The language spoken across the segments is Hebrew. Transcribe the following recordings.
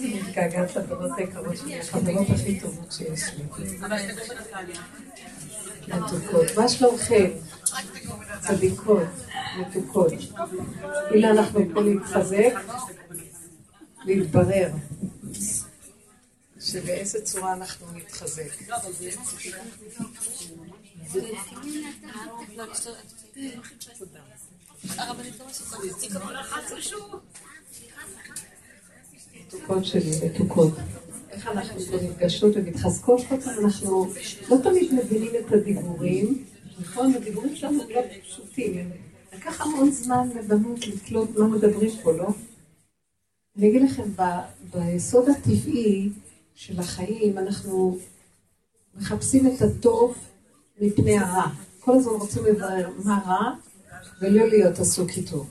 מתגעגעת לבנות היקרות שלי, החברות הכי טובות שיש לי. מתוקות. מה שלומכם? צדיקות, מתוקות. הנה אנחנו פה להתחזק, להתברר. שבאיזה צורה אנחנו נתחזק. מתוקות שלי, מתוקות. איך אנחנו נפגשות ומתחזקות כל פעם אנחנו לא תמיד מבינים את הדיבורים, נכון? הדיבורים שלנו לא פשוטים. לקח המון זמן לבנות לקלוט מה מדברים פה, לא? אני אגיד לכם, ביסוד הטבעי של החיים אנחנו מחפשים את הטוב מפני הרע. כל הזמן רוצים לברר מה רע ולא להיות עסוק איתו.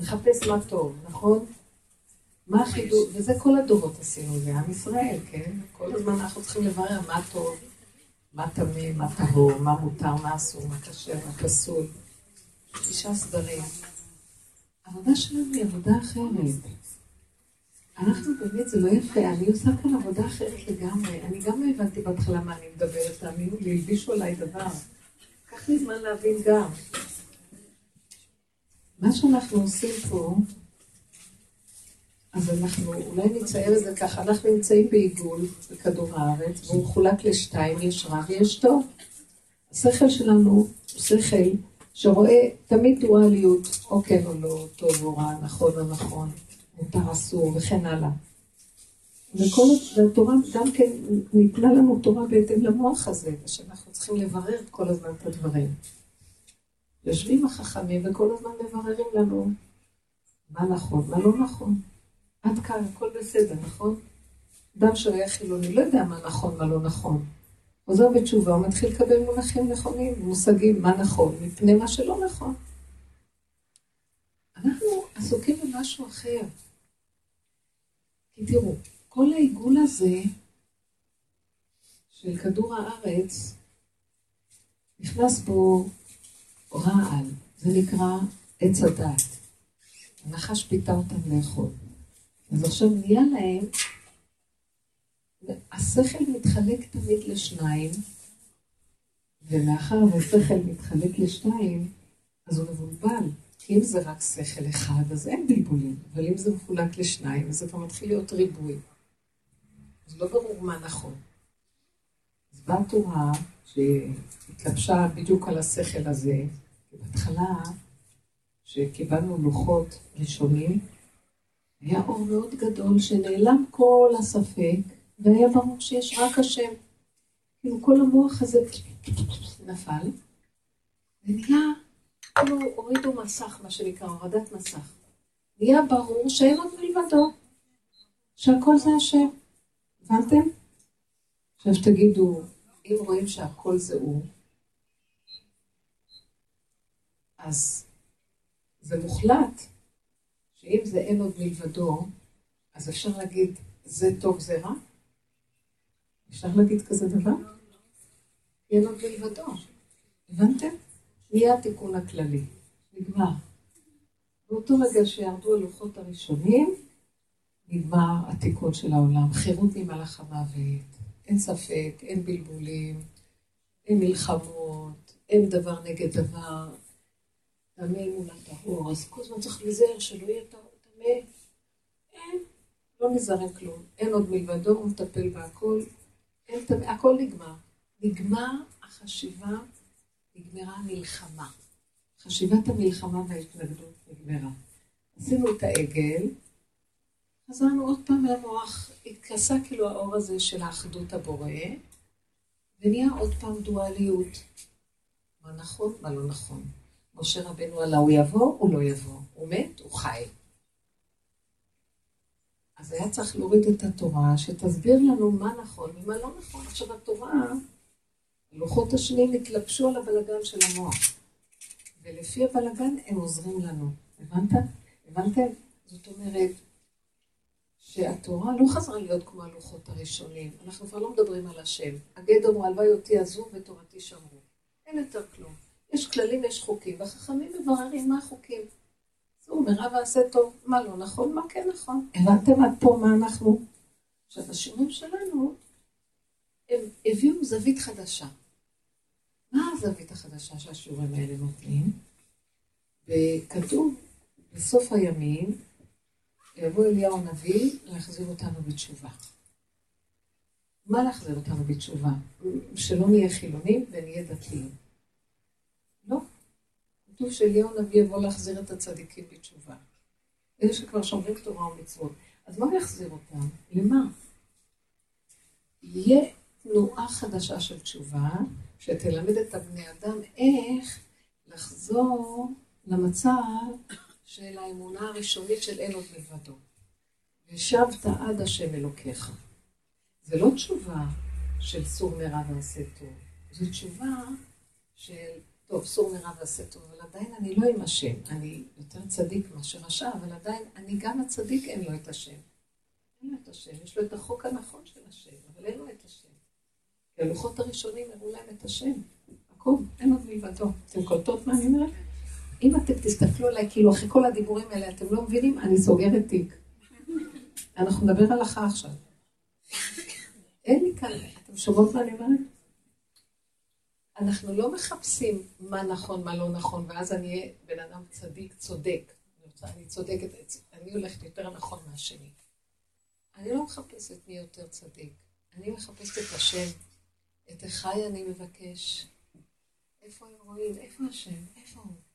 לחפש מה טוב, נכון? מה החידוש, וזה כל הדורות עשינו, זה עם ישראל, כן? כל הזמן אנחנו צריכים לברר מה טוב, מה טמא, מה טהור, מה מותר, מה אסור, מה כשר, מה פסול. שישה סדרים. העבודה שלנו היא עבודה אחרת. אנחנו באמת, זה לא יפה, אני עושה כאן עבודה אחרת לגמרי. אני גם לא הבנתי בהתחלה מה אני מדברת, תאמינו לי, הלבישו עליי דבר. לקח לי זמן להבין גם. מה שאנחנו עושים פה, אז אנחנו אולי נצייר את זה ככה, אנחנו נמצאים בעיגול בכדור הארץ, והוא מחולק לשתיים, יש רע ויש טוב. השכל שלנו הוא שכל שרואה תמיד דואליות, או כן או לא, טוב או רע, נכון או נכון, מותר אסור וכן הלאה. וכל התורה גם כן ניתנה לנו תורה בהתאם למוח הזה, ושאנחנו צריכים לברר כל הזמן את הדברים. יושבים החכמים וכל הזמן מבררים לנו מה נכון, מה לא נכון. עד כאן הכל בסדר, נכון? אדם שהיה חילוני לא יודע מה נכון, מה לא נכון. עוזר בתשובה, הוא מתחיל לקבל מונחים נכונים, מושגים מה נכון, מפני מה שלא נכון. אנחנו עסוקים במשהו אחר. כי תראו, כל העיגול הזה של כדור הארץ, נכנס בו רעל, זה נקרא עץ הדת. הנחש פיתה אותם לאכול. אז עכשיו נהיה להם, השכל מתחלק תמיד לשניים, ומאחר והשכל מתחלק לשניים, אז הוא מבולבל. כי אם זה רק שכל אחד, אז אין בלבולים. אבל אם זה מחולק לשניים, אז זה כבר מתחיל להיות ריבוי. אז לא ברור מה נכון. אז באה תורה שהתלבשה בדיוק על השכל הזה, בהתחלה, שקיבלנו לוחות ראשונים, היה אור מאוד גדול שנעלם כל הספק, והיה ברור שיש רק השם. כאילו כל המוח הזה נפל, ונהיה, כאילו הורידו מסך, מה שנקרא, הורדת מסך. נהיה ברור שאין עוד מלבדו, שהכל זה השם. הבנתם? עכשיו תגידו, אם רואים שהכל זה הוא, אז זה מוחלט שאם זה אין עוד מלבדו, אז אפשר להגיד, זה טוב, זה רע? אפשר להגיד כזה דבר? אין עוד מלבדו. הבנתם? נהיה התיקון הכללי. נגמר. באותו רגע שירדו הלוחות הראשונים, נגמר התיקון של העולם. חירות ממלאך המוות. אין ספק, אין בלבולים, אין מלחמות, אין דבר נגד דבר. טמא אמונה טהור, אז כל הזמן צריך להיזהר שלא יהיה טמא. אין, לא נזהרים כלום. אין עוד מלבדו, הוא מטפל בהכל. אין טמא, הכל נגמר. נגמר החשיבה, נגמרה המלחמה. חשיבת המלחמה וההתנגדות נגמרה. עשינו את העגל, חזרנו עוד פעם למוח, התכסה כאילו האור הזה של האחדות הבורא, ונהיה עוד פעם דואליות. מה נכון, מה לא נכון. משה רבנו עלה, הוא יבוא, הוא לא יבוא. הוא מת, הוא חי. אז היה צריך להוריד את התורה, שתסביר לנו מה נכון ומה לא נכון. עכשיו התורה, הלוחות השניים התלבשו על הבלגן של המוח. ולפי הבלגן הם עוזרים לנו. הבנת? הבנתם? זאת אומרת, שהתורה לא חזרה להיות כמו הלוחות הראשונים. אנחנו כבר לא מדברים על השם. הגדר הוא הלוואי אותי עזוב ותורתי שמרו. אין יותר כלום. יש כללים, יש חוקים, והחכמים מבררים מה החוקים. סור מרע ועשה טוב, מה לא נכון, מה כן נכון. הבנתם עד פה מה אנחנו? עכשיו, השיעורים שלנו, הם הביאו זווית חדשה. מה הזווית החדשה שהשיעורים האלה נותנים? וכתוב, בסוף הימים, יבוא אליהו הנביא להחזיר אותנו בתשובה. מה להחזיר אותנו בתשובה? שלא נהיה חילונים ונהיה דתיים. לא. כתוב שאליהו הנביא יבוא להחזיר את הצדיקים בתשובה. אלה שכבר שומרים תורה ומצוות. אז מה יחזיר אותם? למה? יהיה תנועה חדשה של תשובה, שתלמד את הבני אדם איך לחזור למצב של האמונה הראשונית של אין עוד מלבדו. ושבת עד השם אלוקיך. זה לא תשובה של סור מרע ועשה טוב, זו תשובה של, טוב, סור מרע ועשה טוב, אבל עדיין אני לא עם השם. אני יותר צדיק מאשר רשע, אבל עדיין, אני גם הצדיק, אין לו את השם. אין לו את השם, יש לו את החוק הנכון של השם, אבל אין לו את השם. הלוחות הראשונים הראו להם את השם. הכל, אין עוד מלבדו. אתם קולטות מה אני אומרת? אם אתם תסתכלו עליי, כאילו אחרי כל הדיבורים האלה אתם לא מבינים, אני סוגרת תיק. אנחנו נדבר הלכה עכשיו. אין לי כאן, אתם שומעות מה אני אומרת? אנחנו לא מחפשים מה נכון, מה לא נכון, ואז אני אהיה בן אדם צדיק, צודק. אני צודקת, אני הולכת יותר נכון מהשני. אני לא מחפשת מי יותר צדיק. אני מחפשת את השם. את אחי אני מבקש. איפה הם רואים? איפה השם? איפה הוא?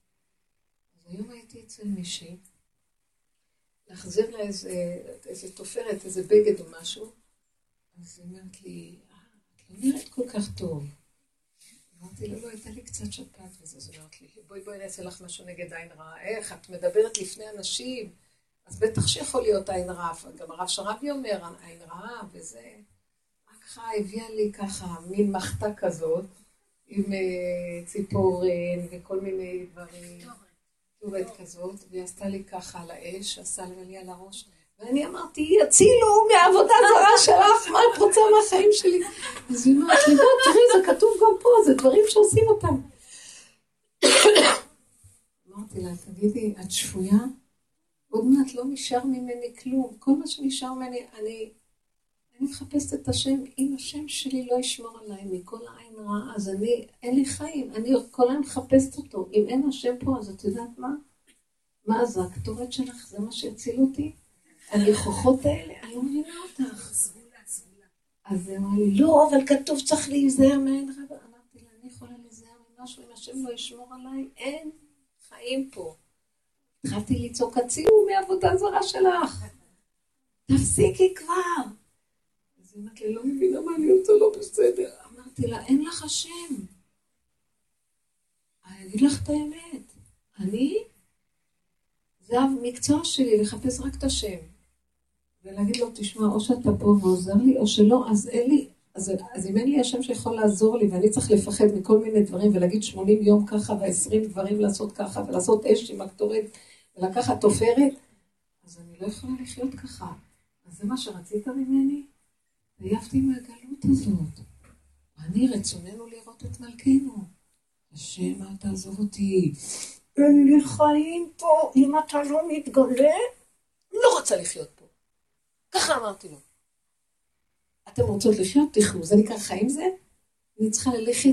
היום הייתי אצל מישהי, להחזיר לה איזה, איזה תופרת, איזה בגד או משהו, אז היא אומרת לי, אה, את לא נראית כל כך טוב. אמרתי לה, לא, הייתה לי קצת שפעת וזה, אז אומרת לי, בואי בואי נעשה לך משהו נגד עין רעה. איך, את מדברת לפני אנשים, אז בטח שיכול להיות עין רעה. גם הרב שרבי אומר, עין רעה וזה. רק ככה הביאה לי ככה מין מחתה כזאת, עם אה, ציפורן וכל מיני דברים. כתובת כזאת, והיא עשתה לי ככה על האש, עשה לי על הראש. ואני אמרתי, יצילו מהעבודה זרה שלך, מה את רוצה מהחיים שלי? אז היא אומרת לא, תראי, זה כתוב גם פה, זה דברים שעושים אותם. אמרתי לה, תגידי, את שפויה? עוד מעט לא נשאר ממני כלום. כל מה שנשאר ממני, אני, אני מחפשת את השם. אם השם שלי לא ישמור עליי מכל העין רעה, אז אני, אין לי חיים. אני כל היום מחפשת אותו. אם אין השם פה, אז את יודעת מה? מה זה הקטורת שלך? זה מה שיציל אותי? הניחוחות האלה, אני לא מבינה אותך. אז היא אמרה לי, לא, אבל כתוב צריך להיזהר מעין רע. אמרתי לה, אני יכולה להיזהר ממשהו, אם השם לא ישמור עליי, אין חיים פה. התחלתי לצעוק, הצילו מעבודה זרה שלך. תפסיקי כבר. היא אמרת לי, לא מבינה מה אני עושה לא בסדר. אמרתי לה, אין לך השם. אני אגיד לך את האמת. אני, זה המקצוע שלי, לחפש רק את השם. ולהגיד לו, תשמע, או שאתה פה ועוזר לי, או שלא, אז אין לי, אז, אז אם אין לי השם שיכול לעזור לי, ואני צריך לפחד מכל מיני דברים, ולהגיד 80 יום ככה, ו-20 דברים לעשות ככה, ולעשות אש עם הקטורת, ולקחת תופרת, אז אני לא יכולה לחיות ככה. אז זה מה שרצית ממני? עייפתי מהגלות הזאת. אני, רצוננו לראות את מלכנו. השם, אל תעזוב אותי. אין לי חיים פה, אם אתה לא מתגלה, לא רוצה לחיות פה. ככה אמרתי לו. אתם רוצות לחיות? תחנו. זה נקרא חיים זה? אני צריכה ללכת.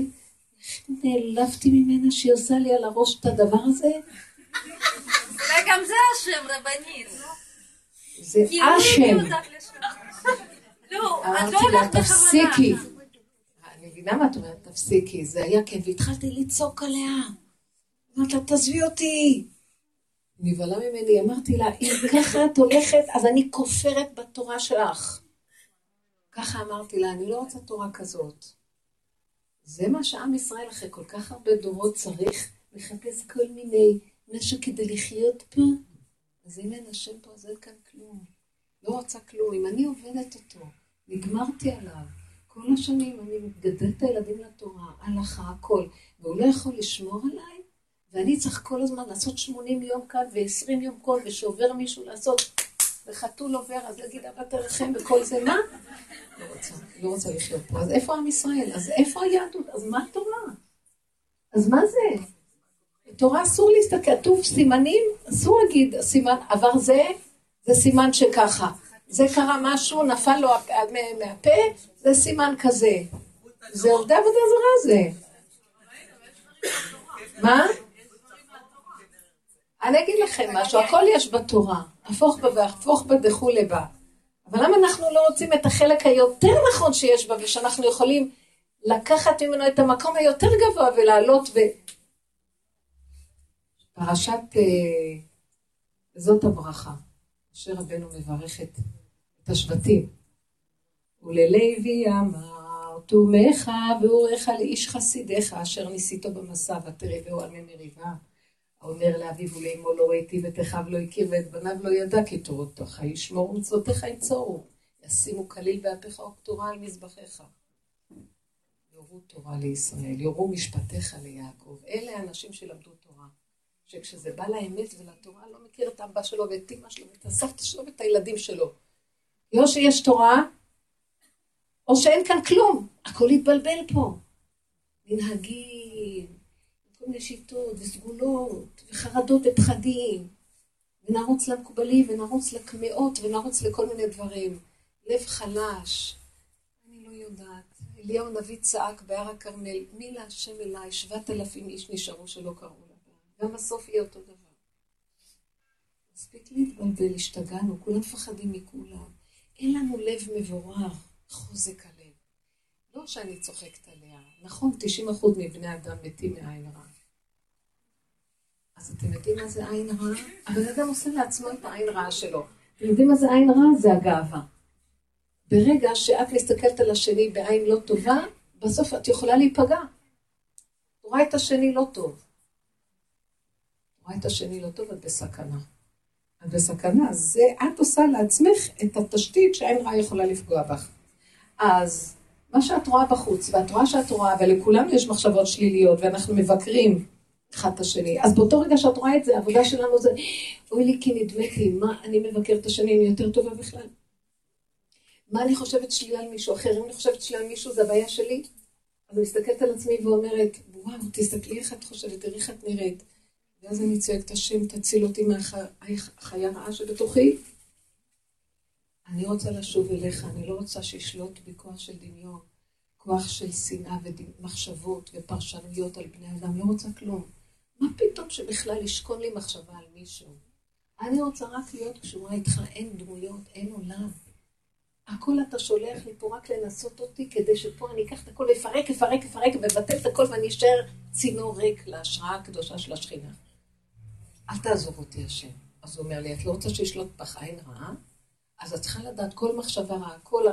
איך נעלבתי ממנה שהיא עושה לי על הראש את הדבר הזה? וגם זה השם רבנית. זה השם. לא, אמרתי לא לה, הולכת בכוונה. תפסיקי. אני מבינה מה את אומרת, תפסיקי. זה היה כן, והתחלתי לצעוק עליה. אמרתי לה, תעזבי אותי. נבהלה ממני, אמרתי לה, אם ככה את הולכת, אז אני כופרת בתורה שלך. ככה אמרתי לה, אני לא רוצה תורה כזאת. זה מה שעם ישראל אחרי כל כך הרבה דורות צריך לחפש כל מיני נשק כדי לחיות פה. אז אם אין השם פה, אז אין כאן כלום. לא רוצה כלום. אם אני עובדת אותו, נגמרתי עליו. כל השנים אני מגדלת את הילדים לתורה, הלכה, הכל, והוא לא יכול לשמור עליי, ואני צריך כל הזמן לעשות 80 יום כאן ו-20 יום כל, ושעובר מישהו לעשות, וחתול עובר, אז להגיד אבא תרחם וכל זה, מה? לא רוצה, לא רוצה לחיות פה. אז איפה עם ישראל? אז איפה היהדות? אז מה התורה? אז מה זה? בתורה אסור להסתכל, כתוב סימנים אסור להגיד, סימן, עבר זה, זה סימן שככה. זה קרה משהו, נפל לו מהפה, זה סימן כזה. זה עובדי עבודה זרה זה. מה? אני אגיד לכם משהו, הכל יש בתורה. הפוך בה והפוך בה דכולי בה. אבל למה אנחנו לא רוצים את החלק היותר נכון שיש בה, ושאנחנו יכולים לקחת ממנו את המקום היותר גבוה ולעלות ו... פרשת אה, זאת הברכה, אשר רבנו מברך את, את השבטים. וללוי אמר, תומך ואורך לאיש חסידיך אשר ניסיתו במסע ותרבהו על מי מריבה. האומר לאביו ולאמו לא ראיתי ואת אחיו לא הכיר ואת בניו לא ידע כי תורתך ישמור ומצוותיך יצורו. ישימו כליל באפיך וכתורה על מזבחיך. יורו תורה לישראל, יורו משפטיך ליעקב. אלה האנשים שלמדו תורה. שכשזה בא לאמת ולתורה, לא מכיר את האבא שלו ואת אמא שלו ואת הסבתא שלו ואת הילדים שלו. או שיש תורה, או שאין כאן כלום. הכל התבלבל פה. מנהגים, כל מיני שיטות וסגולות וחרדות ופחדים. ונרוץ למקובלים ונרוץ לקמעות ונרוץ לכל מיני דברים. לב חלש. אני לא יודעת. אליהו הנביא צעק בהר הכרמל, מי להשם אליי, שבעת אלפים איש נשארו שלא קראו לה. גם הסוף יהיה אותו דבר. מספיק להתבלבל, השתגענו, כולם מפחדים מכולם. אין לנו לב מבורר, חוזק הלב. לא שאני צוחקת עליה. נכון, 90% מבני אדם מתים מעין רע. אז אתם יודעים מה זה עין רע? הבן אדם עושה לעצמו את העין רעה שלו. אתם יודעים מה זה עין רע? זה הגאווה. ברגע שאת מסתכלת על השני בעין לא טובה, בסוף את יכולה להיפגע. רואה את השני לא טוב. רואה את השני לא טוב, את בסכנה. את בסכנה, זה את עושה לעצמך את התשתית שאין רע יכולה לפגוע בך. אז מה שאת רואה בחוץ, ואת רואה שאת רואה, ולכולם יש מחשבות שליליות, ואנחנו מבקרים אחד את השני, אז באותו רגע שאת רואה את זה, העבודה שלנו זה, אוי לי כי נדמה לי, מה אני מבקר את השני, אני יותר טובה בכלל? מה אני חושבת שלי על מישהו אחר? אם אני חושבת שלי על מישהו, זה הבעיה שלי? אז אני מסתכלת על עצמי ואומרת, וואו, תסתכלי איך את חושבת, תראי איך את נראית. ואז אני צועקת, השם, תציל אותי מהחיה הרעה שבתוכי. אני רוצה לשוב אליך, אני לא רוצה שישלוט בי כוח של דמיון, כוח של שנאה ומחשבות ופרשנויות על בני אדם, לא רוצה כלום. מה פתאום שבכלל ישכון לי מחשבה על מישהו? אני רוצה רק להיות קשורה איתך, אין דמויות, אין עולם. הכל אתה שולח לי פה רק לנסות אותי, כדי שפה אני אקח את הכל ואפרק, אפרק, אפרק, מבטל את הכל ואני אשאר צינור ריק להשראה הקדושה של השכינה. אל תעזוב אותי השם. אז הוא אומר לי, את לא רוצה שישלוט בך עין רעה? אז את צריכה לדעת כל מחשבה רעה, כל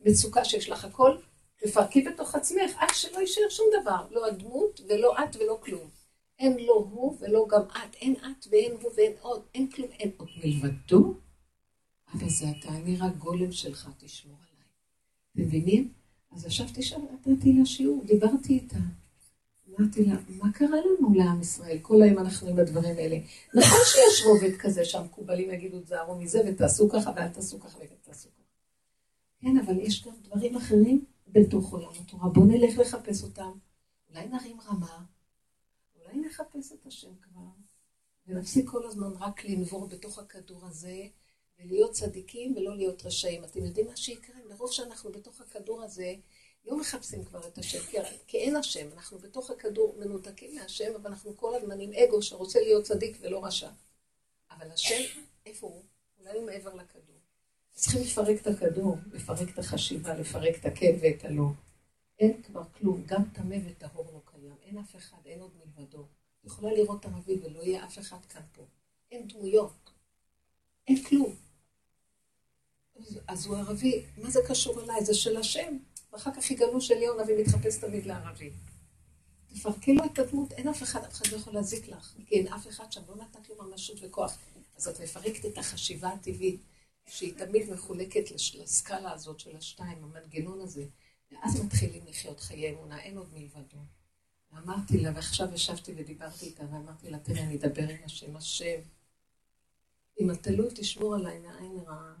המצוקה שיש לך, הכל, תפרקי בתוך עצמך, עד שלא יישאר שום דבר. לא הדמות ולא את ולא כלום. אין לא הוא ולא גם את, אין את ואין הוא ואין עוד, אין כלום, אין עוד מלבדו. אבל זה אתה, אני רק גולם שלך, תשמור עליי. מבינים? אז ישבתי שם, נתתי לה שיעור, דיברתי איתה. אמרתי לה, מה קרה לנו לעם ישראל? כל היום אנחנו עם הדברים האלה. נכון שיש רובד כזה שהמקובלים יגידו, תזהרו מזה ותעשו ככה ואל תעשו ככה ותעשו ככה. כן, אבל יש גם דברים אחרים בתוך עולם התורה. בואו נלך לחפש אותם. אולי נרים רמה, אולי נחפש את השם כבר, ונפסיק כל הזמן רק לנבור בתוך הכדור הזה, ולהיות צדיקים ולא להיות רשעים. אתם יודעים מה שיקרה? מרוב שאנחנו בתוך הכדור הזה, לא מחפשים כבר את השם, כי, אין השם, אנחנו בתוך הכדור מנותקים מהשם, אבל אנחנו כל הזמן עם אגו שרוצה להיות צדיק ולא רשע. אבל השם, איפה הוא? אולי הוא מעבר לכדור. צריכים לפרק את הכדור, לפרק את החשיבה, לפרק את הכן ואת הלא. אין כבר כלום, גם טמא וטהור לא קיים, אין אף אחד, אין עוד מלבדו. יכולה לראות ערבי ולא יהיה אף אחד כאן פה. אין דמויות, אין כלום. אז הוא ערבי, מה זה קשור אליי? זה של השם. ואחר כך יגלו שאליהו נביא מתחפש תמיד לערבי. תפרקי לו את הדמות, אין אף אחד, אף אחד לא יכול להזיק לך, כי אין אף אחד שם, לא נתת לו ממשות וכוח. אז את מפרקת את החשיבה הטבעית, שהיא תמיד מחולקת לסקאלה הזאת של השתיים, המנגנון הזה, ואז מתחילים לחיות חיי אמונה, אין עוד מלבדו. ואמרתי לה, ועכשיו ישבתי ודיברתי איתה, ואמרתי לה, תראי, אני אדבר עם השם, השם, אם אתה לא תשמור עליי מעין רעה,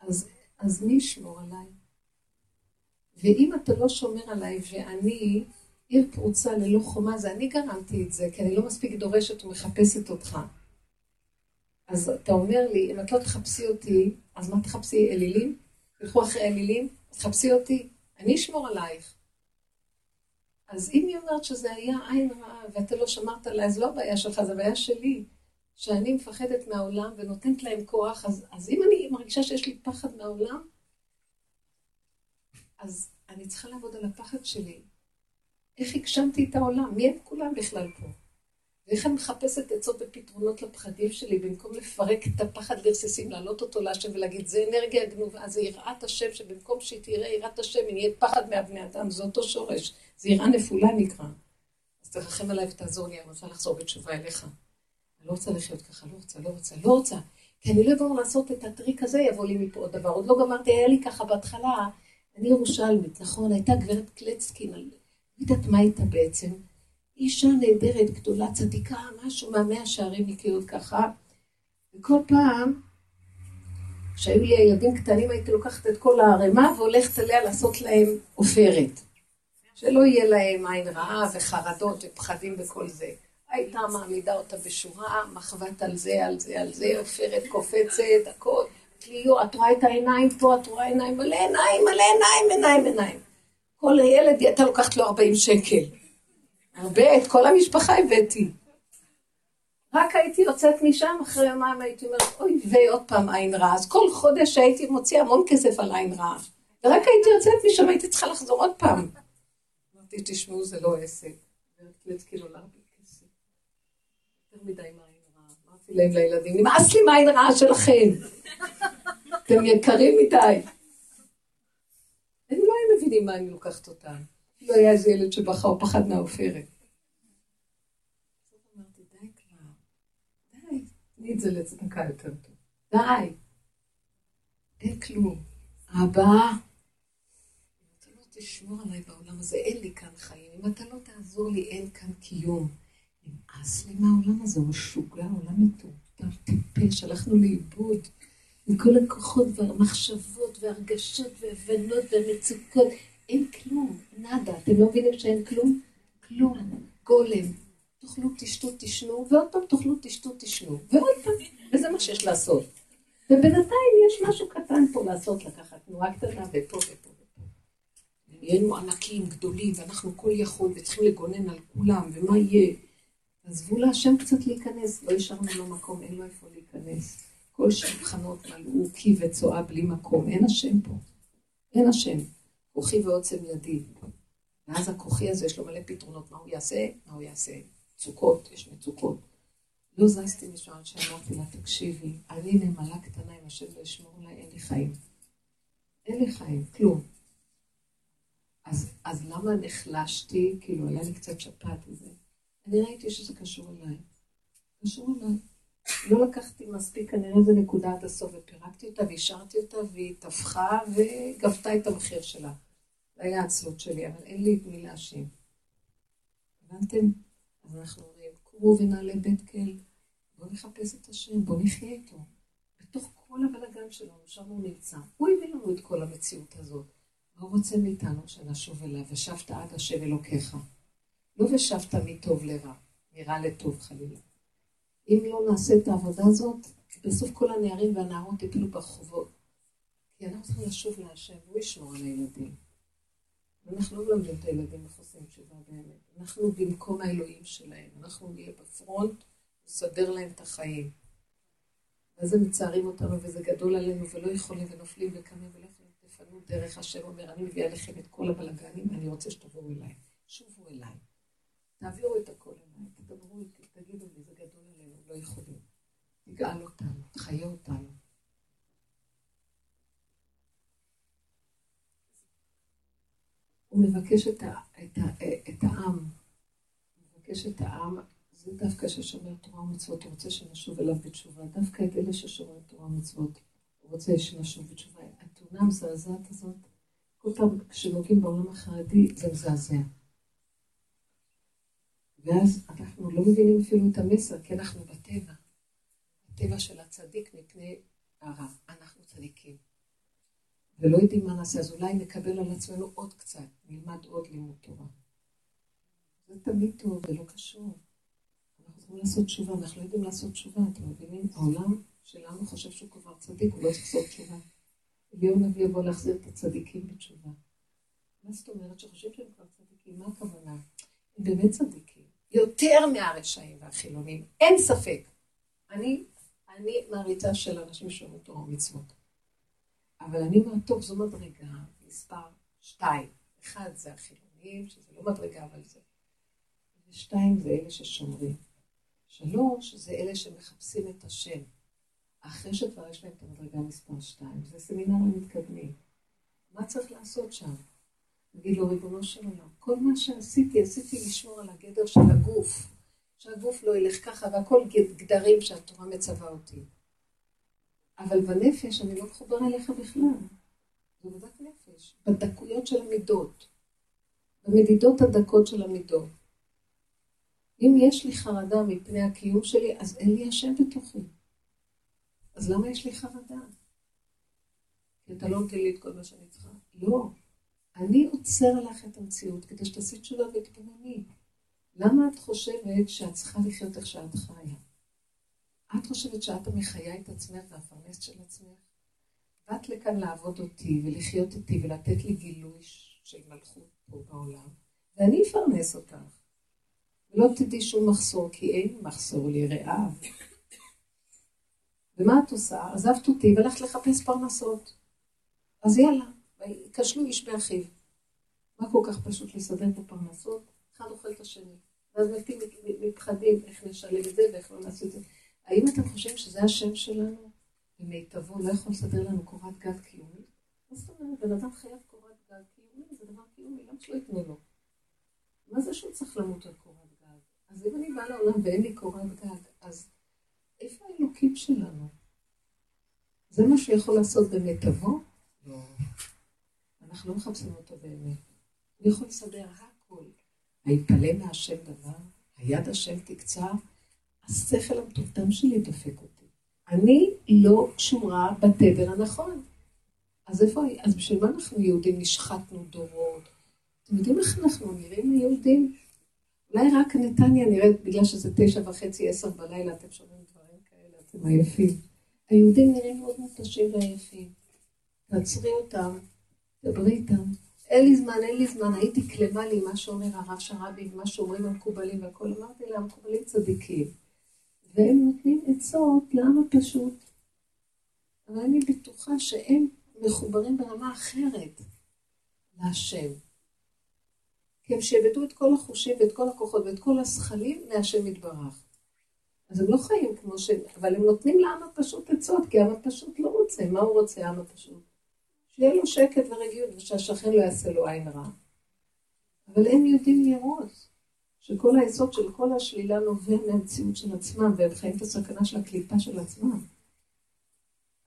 אז, אז מי ישמור עליי? ואם אתה לא שומר עליי ואני עיר פרוצה ללא חומה, זה אני גרמתי את זה, כי אני לא מספיק דורשת ומחפשת אותך. אז אתה אומר לי, אם את לא תחפשי אותי, אז מה תחפשי? אלילים? תלכו אחרי אלילים? תחפשי אותי, אני אשמור עלייך. אז אם היא אומרת שזה היה עין רעה ואתה לא שמרת עליי, אז לא הבעיה שלך, זה הבעיה שלי. שאני מפחדת מהעולם ונותנת להם כוח, אז, אז אם אני מרגישה שיש לי פחד מהעולם, אז אני צריכה לעבוד על הפחד שלי. איך הגשמתי את העולם? מי הם כולם בכלל פה? ואיך אני מחפשת עצות ופתרונות לפחדים שלי, במקום לפרק את הפחד לרסיסים, להעלות אותו להשם ולהגיד, זה אנרגיה גנובה, זה יראת השם, שבמקום שהיא תראה יראת השם, היא נהיית פחד מהבני אדם, זה אותו שורש. זה יראה נפולה נקרא. אז תרחם עליי ותעזור לי, אני רוצה לחזור בתשובה אליך. אני לא רוצה לחיות ככה, לא רוצה, לא רוצה, לא רוצה. כי אני לא אעבור לעשות את הטריק הזה, יבוא לי מפה עוד דבר. עוד לא גמרתי, היה לי ככה בהתחלה, אני ירושלמית, נכון? הייתה גברת קלצקין, אני לא יודעת מה הייתה בעצם. אישה נהדרת, גדולה, צדיקה, משהו מהמאה שערים נקיות ככה. וכל פעם, כשהיו לי ילדים קטנים, הייתי לוקחת את כל הערימה והולכת עליה לעשות להם עופרת. שלא יהיה להם עין רעה וחרדות ופחדים וכל זה. הייתה מעמידה אותה בשורה, מחבת על זה, על זה, על זה, עופרת קופצת, הכל. תהיו, את רואה את העיניים פה, את רואה עיניים, מלא עיניים, מלא עיניים, עיניים, עיניים. כל ילד, הייתה לוקחת לו 40 שקל. הרבה, את כל המשפחה הבאתי. רק הייתי יוצאת משם, אחרי יומיים הייתי אומרת, אוי ועוד פעם עין רעה. אז כל חודש הייתי מוציאה המון כסף על עין רעה. ורק הייתי יוצאת משם, הייתי צריכה לחזור עוד פעם. אמרתי, תשמעו, זה לא עסק. קלצקי לא להרבה כסף. יותר מדי עם עין רעה. אמרתי להם לילדים, נמאס לי מהעין רעה שלכם. אתם יקרים מדי. הם לא היו מבינים מה אני לוקחת אותם. לא היה איזה ילד שבכה או פחד מהעופרת. אמרתי, די כבר, די, תני את זה לצדקה יותר טוב. די. אין כלום. הבאה, אם אתה לא תשמור עליי בעולם הזה, אין לי כאן חיים. אם אתה לא תעזור לי, אין כאן קיום. נמאס לי מהעולם הזה, הוא משוגע, עולם מטורטר, טיפש, הלכנו לאיבוד. עם כל הכוחות והמחשבות והרגשות והבנות והמצוקות. אין כלום, נאדה. אתם לא מבינים שאין כלום? כלום. גולם. תאכלו, תשתו, תשנו, ועוד פעם תאכלו, תשתו, תשנו, ועוד פעם. וזה מה שיש לעשות. ובינתיים יש משהו קטן פה לעשות, לקחת תנועה קטנה ופה ופה. נהיינו ענקים, גדולים, ואנחנו כל יכול, וצריכים לגונן על כולם, ומה יהיה? עזבו להשם קצת להיכנס, לא השארנו לו מקום, אין לו איפה להיכנס. כל שולחנות מלאו קי וצואה בלי מקום, אין השם פה. אין השם. כוחי ועוצם ידי. ואז הכוחי הזה יש לו מלא פתרונות, מה הוא יעשה? מה הוא יעשה? מצוקות, יש מצוקות. לא זזתי משם שאמרתי לה, תקשיבי, אני נמלה קטנה עם השם לא ישמור עליי, אין לי חיים. אין לי חיים, כלום. אז, אז למה נחלשתי? כאילו, היה לי קצת שפעת וזה. אני ראיתי שזה קשור אליי. קשור אליי. לא לקחתי מספיק כנראה איזה נקודה עד הסוף, ופירקתי אותה והשארתי אותה, והיא טפחה וגבתה את המחיר שלה. זה היה העצלות שלי, אבל אין לי את מי להאשים. הבנתם? אז אנחנו אומרים, קרו ונעלה בית כל, בואו נחפש את השם, בואו נחיה איתו. בתוך כל הבלגן שלנו, שם הוא נמצא. הוא הביא לנו את כל המציאות הזאת. מה הוא רוצה מאיתנו? שנשוב אליו, ושבת עד השם אלוקיך. לא ושבת מטוב לרע, מרע לטוב חלילה. אם לא נעשה את העבודה הזאת, בסוף כל הנערים והנערות יפלו ברחובות. כי אנחנו צריכים לשוב להשם, והוא ישמור על הילדים. ואנחנו לא מלמדים את הילדים איך עושים תשובה באמת. אנחנו במקום האלוהים שלהם. אנחנו נהיה בפרונט, נסדר להם את החיים. ואז הם מצערים אותנו, וזה גדול עלינו, ולא יכולים, ונופלים וקמים ולכם, תפנו דרך השם אומר, אני מביאה לכם את כל הבלגנים, אני רוצה שתבואו אליי. שובו אליי. תעבירו את הכל אליי, תדברו איתי, תגידו לי, זה גדול עלינו, לא יכולים. תגאל אותנו, תחיה אותנו. הוא מבקש את, ה, את, ה, את העם, הוא מבקש את העם, זה דווקא ששומר תורה ומצוות, הוא רוצה שנשוב אליו בתשובה, דווקא את אלה ששומרים תורה ומצוות, הוא רוצה שנשוב בתשובה. התאונה המזעזעת הזאת, כל פעם כשנוגעים בעולם החרדי, זה מזעזע. ואז אנחנו לא מבינים אפילו את המסר, כי אנחנו בטבע. הטבע של הצדיק מפני הרע. אנחנו צדיקים. ולא יודעים מה נעשה, אז אולי נקבל על עצמנו עוד קצת, נלמד עוד לימוד תורה. זה תמיד טוב, זה לא קשור. אנחנו צריכים לעשות תשובה, אנחנו לא יודעים לעשות תשובה, אתם מבינים? העולם שלנו חושב שהוא כבר צדיק, הוא לא צריך לעשות תשובה. אליהו נביא יבוא להחזיר את הצדיקים בתשובה. מה זאת אומרת? שחושבים שהם כבר צדיקים, מה הכוונה? הם באמת צדיקים. יותר מהרשעים והחילונים, אין ספק. אני, אני מעריצה של אנשים שאומרים תורה ומצוות. אבל אני אומרת, טוב, זו מדרגה, מספר שתיים. אחד זה החילונים, שזה לא מדרגה, אבל זה... ושתיים זה אלה ששומרים. שלוש זה אלה שמחפשים את השם. אחרי שכבר יש להם את המדרגה מספר שתיים, זה סמינרים מתקדמים. מה צריך לעשות שם? נגיד לו, ריבונו של עולם, כל מה שעשיתי, עשיתי לשמור על הגדר של הגוף, שהגוף לא ילך ככה, והכל גדרים שהתורה מצווה אותי. אבל בנפש אני לא מחובר אליך בכלל. זו עבודת נפש, בדקויות של המידות, במדידות הדקות של המידות. אם יש לי חרדה מפני הקיום שלי, אז אין לי השם בתוכי. אז למה יש לי חרדה? אתה לא נותן לי את כל מה שאני צריכה. לא. אני עוצר לך את המציאות כדי שתעשי תשובה ותתבונני. למה את חושבת שאת צריכה לחיות איך שאת חיה? את חושבת שאת המחיה את עצמך והפרנס של עצמך? באת לכאן לעבוד אותי ולחיות איתי ולתת לי גילוי של מלכות פה בעולם, ואני אפרנס אותך. ולא תדעי שום מחסור, כי אין מחסור לי רעב. ומה את עושה? עזבת אותי והלכת לחפש פרנסות. אז יאללה, כשלו איש באחיו. מה כל כך פשוט לסדר פה פרנסות? אחד אוכל את השני. ואז מתים מתחדים איך נשלם את זה ואיך לא נעשה את זה. האם אתם חושבים שזה השם שלנו? במיטבו לא יכול לסדר לנו קורת גג קיומית? מה זאת אומרת? בן אדם חייב קורת גג קיומית, זה דבר קיומי, למה שלא ייתנו לו? מה זה שהוא צריך למות על קורת גג? אז אם אני באה לעולם ואין לי קורת גג, אז איפה האלוקים שלנו? זה מה שיכול לעשות במיטבו? לא. אנחנו לא מחפשים אותו באמת. הוא יכול לסדר הכל. היפלא מהשם דבר, היד השם תקצר, השכל המטומטם שלי דופק אותי. אני לא קשורה בתדר הנכון. אז איפה, אז בשביל מה אנחנו יהודים נשחטנו דורות? אתם יודעים איך אנחנו נראים היהודים? אולי רק נתניה נראית, בגלל שזה תשע וחצי, עשר בלילה, אתם שומעים דברים כאלה, אתם עייפים. היהודים נראים מאוד מותשים ועייפים. תעצרי אותם, דברי איתם. אין לי זמן, אין לי זמן, הייתי כלמה לי מה שאומר הרב שרבי, מה שאומרים המקובלים והכל. אמרתי לה, המקובלים צדיקים. והם נותנים עצות לעם הפשוט. אבל אני בטוחה שהם מחוברים ברמה אחרת להשם. כי הם שאבדו את כל החושים ואת כל הכוחות ואת כל הזכלים מהשם יתברך. אז הם לא חיים כמו שהם, אבל הם נותנים לעם הפשוט עצות, כי העם הפשוט לא רוצה. מה הוא רוצה, העם הפשוט? שיהיה לו שקט ורגיעות, ושהשכן לא יעשה לו עין רע. אבל הם יודעים לראות שכל היסוד של כל השלילה נובע מהמציאות של עצמם, והם חיים את הסכנה של הקליפה של עצמם.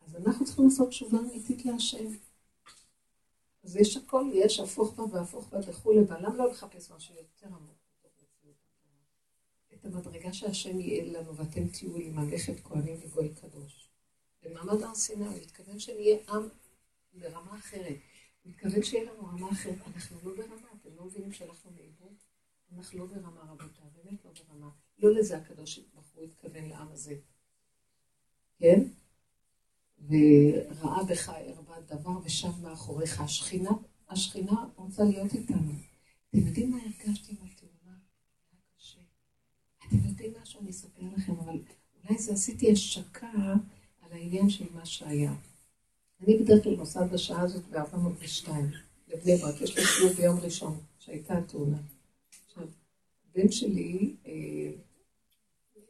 אז אנחנו צריכים לעשות תשובה אמיתית להשם. אז יש הכל, יש הפוך בה והפוך בה וכולי, אבל למה לא לחפש משהו יותר עמוק את המדרגה שהשם יהיה לנו, ואתם תהיו לי ממלכת כהנים וגוי קדוש. במעמד הר סיני הוא התכוון שנהיה עם ברמה אחרת. הוא התכוון שיהיה לנו רמה אחרת. אנחנו לא ברמה, אתם לא מבינים שאנחנו לאיבוד? אנחנו לא ברמה רבותיי, באמת לא ברמה. לא לזה הקדוש ברוך הוא התכוון לעם הזה. כן? וראה בך הרבה דבר ושב מאחוריך. השכינה, השכינה רוצה להיות איתנו. אתם יודעים מה הרגשתי עם קשה. אתם יודעים משהו? אני אספר לכם, אבל אולי זה עשיתי השקה על העניין של מה שהיה. אני בדרך כלל נוסעת בשעה הזאת ב-402 לבני ברק, יש לי שיעור ביום ראשון, שהייתה התאונה. עכשיו, בן שלי, אה,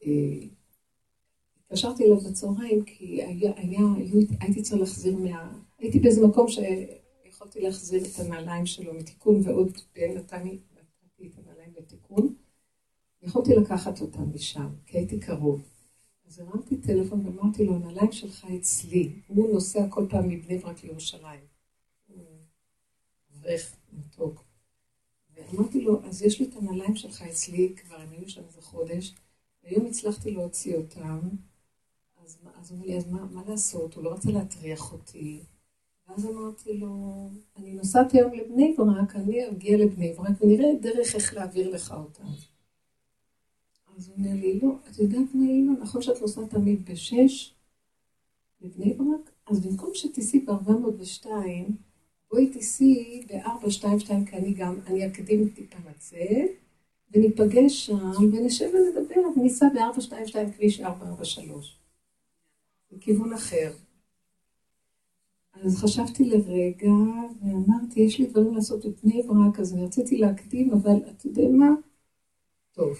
אה, התקשרתי אליו בצהריים, כי היה, הייתי צריכה להחזיר מה... הייתי באיזה מקום שיכולתי להחזיר את הנעליים שלו מתיקון, ועוד נתתי את הנעליים לתיקון. יכולתי לקחת אותם משם, כי הייתי קרוב. אז הרמתי טלפון ואמרתי לו, הנעליים שלך אצלי. הוא נוסע כל פעם מבני ברק לירושלים. אברך מתוק. ואמרתי לו, אז יש לי את הנעליים שלך אצלי, כבר הם היו שם איזה חודש, והיום הצלחתי להוציא אותם, אז, אז הוא אומר לי, אז מה, מה לעשות? הוא לא רצה להטריח אותי. ואז אמרתי לו, אני נוסעת היום לבני ברק, אני אגיע לבני ברק ונראה דרך איך להעביר לך אותה. אז הוא אומר לי, לא, את יודעת מה אימא, נכון שאת נוסעת תמיד בשש לבני ברק? אז במקום שתיסעי ב-402, בואי תיסעי ב-422, כי אני גם, אני אקדים טיפה לצאת, וניפגש שם, ונשב ונדבר, וניסע ב-422 כביש 443. בכיוון אחר. אז חשבתי לרגע, ואמרתי, יש לי דברים לעשות בבני ברק, אז אני רציתי להקדים, אבל אתה יודע מה? טוב.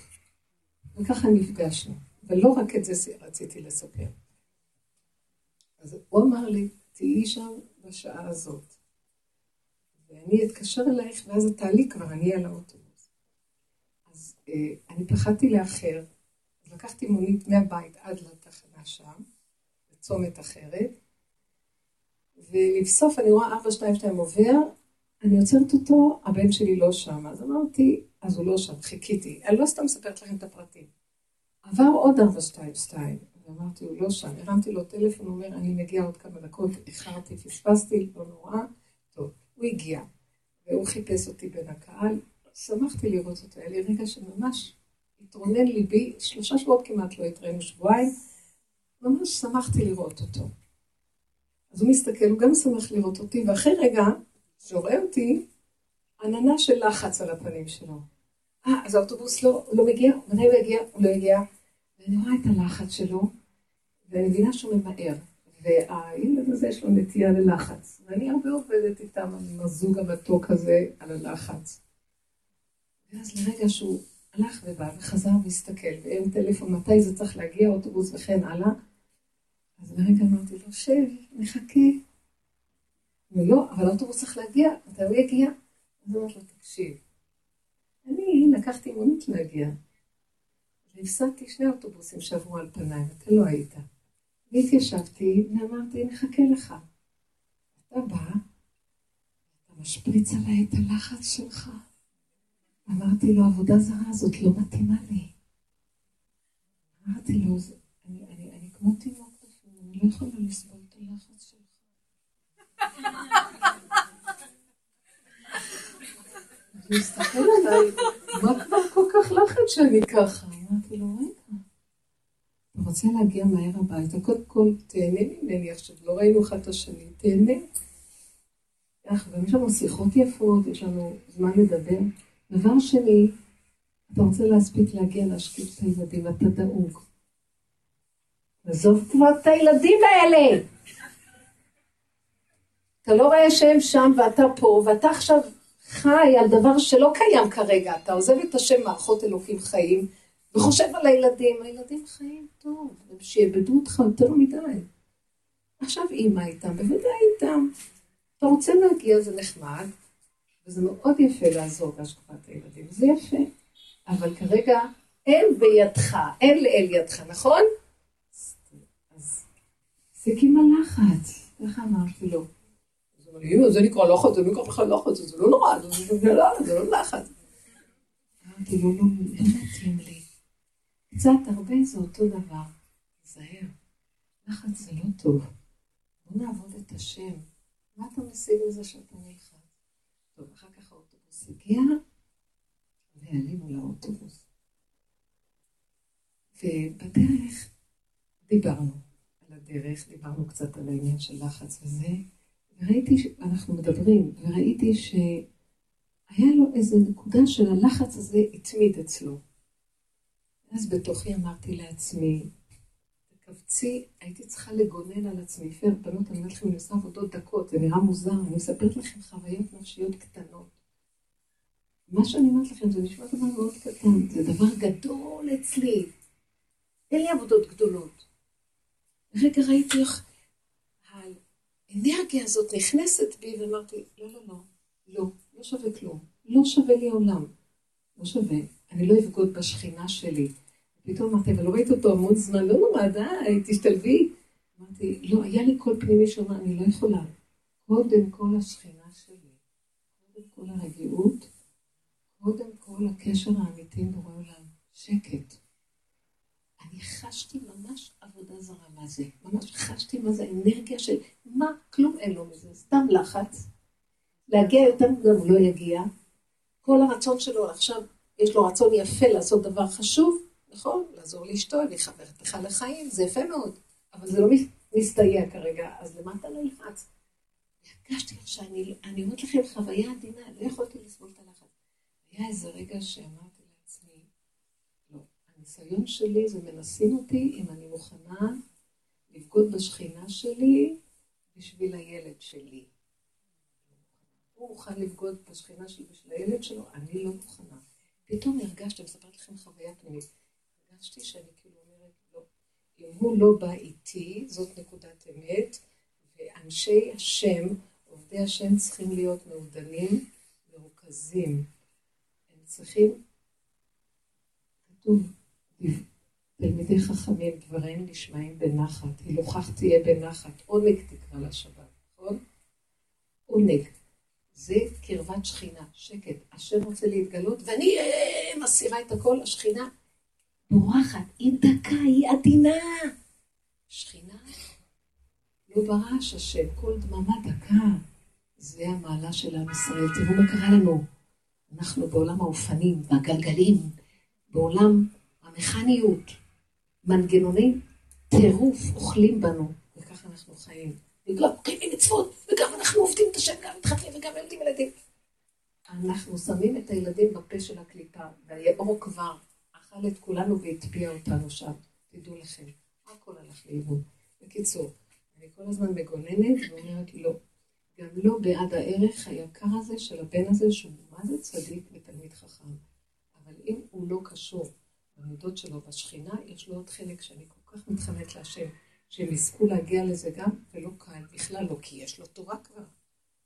וככה נפגשנו. ולא רק את זה רציתי לספר. אז הוא אמר לי, תהיי שם בשעה הזאת. ואני אתקשר אלייך, ואז את תעלי כבר, אני על האוטובוס. אז אה, אני פחדתי לאחר, אז לקחתי מונית מהבית עד לתחנה שם, בצומת אחרת, ולבסוף אני רואה 422 עובר, אני עוצרת אותו, הבן שלי לא שם. אז אמרתי, אז הוא לא שם, חיכיתי. אני לא סתם מספרת לכם את הפרטים. עבר עוד 422, ואמרתי, הוא לא שם. הרמתי לו טלפון, הוא אומר, אני מגיע עוד כמה דקות, איחרתי, פספסתי, לא נורא. טוב, הוא הגיע, והוא חיפש אותי בין הקהל. שמחתי לראות אותו, היה לי רגע שממש התרונן ליבי, שלושה שבועות כמעט לא התראינו, שבועיים. ממש שמחתי לראות אותו. אז הוא מסתכל, הוא גם שמח לראות אותי, ואחרי רגע, כשהוא רואה אותי, עננה של לחץ על הפנים שלו. אה, אז האוטובוס לא, לא מגיע, מתי הוא יגיע? הוא לא יגיע. ואני רואה את הלחץ שלו, ואני מבינה שהוא ממהר. והילד הזה יש לו נטייה ללחץ. ואני הרבה עובדת איתם עם הזוג המתוק הזה על הלחץ. ואז לרגע שהוא הלך ובא וחזר והסתכל, ואין טלפון, מתי זה צריך להגיע, אוטובוס וכן הלאה. אז לרגע אמרתי לו, שב, נחכה. ולא, אבל האוטובוס צריך להגיע, מתי הוא יגיע? אז אמרתי לו, תקשיב, אני לקחתי מונית להגיע. והפסדתי שני אוטובוסים שעברו על פניי, אתה לא היית. והתיישבתי ואמרתי, נחכה לך. אתה בא, אתה משפריץ עליי את הלחץ שלך. אמרתי לו, עבודה זרה הזאת לא מתאימה לי. אמרתי לו, אני, אני, אני כמו תינוק אני לא יכולה לסבול. הוא הסתכל עליי, מה כבר כל כך לחץ שאני ככה? אמרתי לו, רגע, רוצה להגיע מהר הביתה, קודם כל תהנה ממני עכשיו, לא ראינו אחד את השני, תהנה. יש לנו שיחות יפות, יש לנו זמן לדבר. דבר שני, אתה רוצה להספיק להגיע להשקיף את הילדים, אתה דאוג. עזוב כבר את הילדים האלה. אתה לא רואה שהם שם ואתה פה, ואתה עכשיו חי על דבר שלא קיים כרגע. אתה עוזב את השם מערכות אלוקים חיים, וחושב על הילדים. הילדים חיים טוב, הם שיעבדו אותך יותר מדי. עכשיו אימא איתם, בוודאי איתם. אתה רוצה להגיע, זה נחמד, וזה מאוד יפה לעזור בהשקפת הילדים, זה יפה. אבל כרגע אין בידך, אין לאל ידך, נכון? תפסיק עם הלחץ. ככה אמרתי לו. אמר לי, זה נקרא לחץ, זה נקרא בכלל לחץ, זה לא נורא, זה לא לחץ. אמרתי לו, לא, לא מתאים לי. קצת, הרבה זה אותו דבר. תיזהר, לחץ זה לא טוב. בוא נעבוד את השם. מה אתה משיג מזה שאתה נלחץ? טוב, אחר כך האוטובוס הגיע, ועלינו לאוטובוס. ובדרך דיברנו. הדרך, דיברנו קצת על העניין של לחץ וזה, וראיתי, שאנחנו מדברים, וראיתי שהיה לו איזו נקודה של הלחץ הזה התמיד אצלו. אז בתוכי אמרתי לעצמי, תקבצי, הייתי צריכה לגונן על עצמי. פר, בנות, אני אומרת לכם, אני עושה עבודות דקות, זה נראה מוזר, אני מספרת לכם חוויות נפשיות קטנות. מה שאני אומרת לכם זה נשמע דבר מאוד קטן, זה דבר גדול אצלי. אין לי עבודות גדולות. רגע ראיתי איך האנרגיה הזאת נכנסת בי, ואמרתי, לא, לא, לא, לא, לא שווה כלום. לא שווה לי עולם. לא שווה. אני לא אבגוד בשכינה שלי. פתאום אמרתי, אבל לא ראיתי אותו המון זמן, לא נורא, די, תשתלבי. אמרתי, לא, היה לי קול פנימי שאומר, אני לא יכולה. קודם כל השכינה שלי, קודם כל הרגיעות, קודם כל הקשר האמיתי עם בורא עולם, שקט. אני חשתי ממש עבודה זרה, מה זה? ממש חשתי מה זה אנרגיה של מה, כלום אין לו מזה, סתם לחץ. להגיע יותר הוא לא יגיע. כל הרצון שלו עכשיו, יש לו רצון יפה לעשות דבר חשוב, נכון? לעזור לאשתו, לחבר לך לחיים, זה יפה מאוד, אבל זה לא מסתייע כרגע, אז למה אתה לא ילחץ? הרגשתי שאני, אני אומרת לכם, חוויה עדינה, לא יכולתי לסבול את הלחץ. היה איזה רגע שאמרתי הניסיון שלי זה מנסים אותי אם אני מוכנה לבגוד בשכינה שלי בשביל הילד שלי. הוא מוכן לבגוד בשכינה שלי בשביל הילד שלו, אני לא מוכנה. פתאום הרגשתי, מספרת לכם חוויה פנימית, הרגשתי שאני כאילו אומרת, לא, אם הוא לא בא איתי, זאת נקודת אמת, ואנשי השם, עובדי השם צריכים להיות מעודנים, מרוכזים. הם צריכים, כתוב, תלמידי חכמים דבריהם נשמעים בנחת, הילוכך תהיה בנחת, עונג תקרא לשבת, נכון? עונג. זה קרבת שכינה, שקט. השם רוצה להתגלות, ואני אה, מסירה את הכל, השכינה בורחת, היא דקה, היא עדינה. שכינה לא ברעש השם, כל דממה דקה. זה המעלה של עם ישראל. תראו מה קרה לנו. אנחנו בעולם האופנים, והגלגלים, בעולם המכניות, מנגנוני טירוף אוכלים בנו, וככה אנחנו חיים. וגם מקיימים מצוות, וגם אנחנו עובדים את השם, גם מתחתנים וגם ילדים ילדים. אנחנו שמים את הילדים בפה של הקליפה, והיאור כבר אכל את כולנו והטביע אותנו שם. תדעו לכם, הכל הלך לאיבוד. בקיצור, אני כל הזמן מגוננת ואומרת לא. גם לא בעד הערך היקר הזה של הבן הזה, שהוא מה זה צדיק ותלמיד חכם. אבל אם הוא לא קשור במידות שלו בשכינה, יש לו עוד חלק שאני כל כך מתחננת להשם. שהם יזכו להגיע לזה גם, ולא קל, בכלל לא, כי יש לו תורה כבר.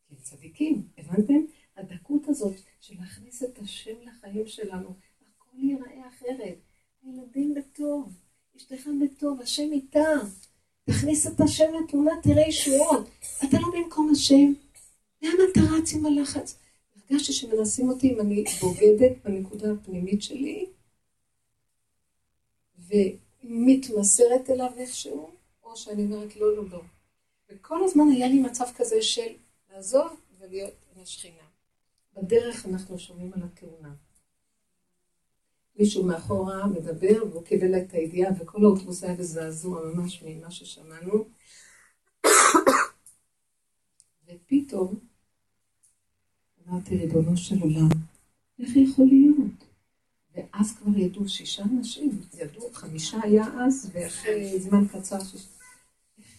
כי הם צדיקים, הבנתם? הדקות הזאת של להכניס את השם לחיים שלנו, הכל ייראה אחרת. הילדים בטוב, אשתך בטוב, השם איתם. תכניס את השם לתמונה, תראה ישועות. אתה לא במקום השם. לאן אתה רץ עם הלחץ? הרגשתי שמנסים אותי אם אני בוגדת בנקודה הפנימית שלי, ומתמסרת אליו איכשהו, או שאני אומרת לא, לא, לא. וכל הזמן היה לי מצב כזה של לעזוב ולהיות עם השכינה. בדרך אנחנו שומעים על הכהונה. מישהו מאחורה מדבר והוא קיבל את הידיעה וכל האוטובוס היה בזעזוע ממש ממה ששמענו. ופתאום אמרתי, ריבונו של עולם, איך יכול להיות? ואז כבר ידעו שישה אנשים, ידעו, חמישה היה אז, ואחרי זמן קצר שישה.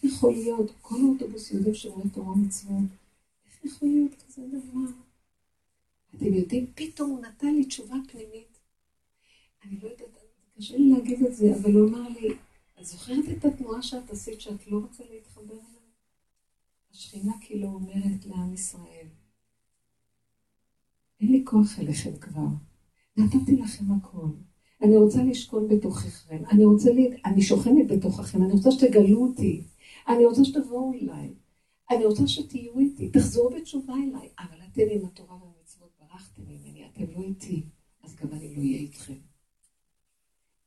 יכול להיות, כל האוטובוס יודעים שומרי תורה ומצוות, איך יכול להיות כזה דבר? אתם יודעים, פתאום הוא נתן לי תשובה פנימית. אני לא יודעת, קשה לי להגיד את זה, אבל הוא אמר לי, את זוכרת את התנועה שאת עשית שאת לא רוצה להתחבר אליה? השכינה כאילו אומרת לעם ישראל, אין לי כוח אליכם כבר, נתתי לכם הכל. אני רוצה לשכון בתוככם, אני רוצה, ל... אני שוכנת בתוככם, אני רוצה שתגלו אותי. אני רוצה שתבואו אליי. אני רוצה שתהיו איתי, תחזרו בתשובה אליי. אבל אתם עם התורה והמצוות ברחתם ממני, אתם לא איתי, אז גם אני לא אהיה איתכם.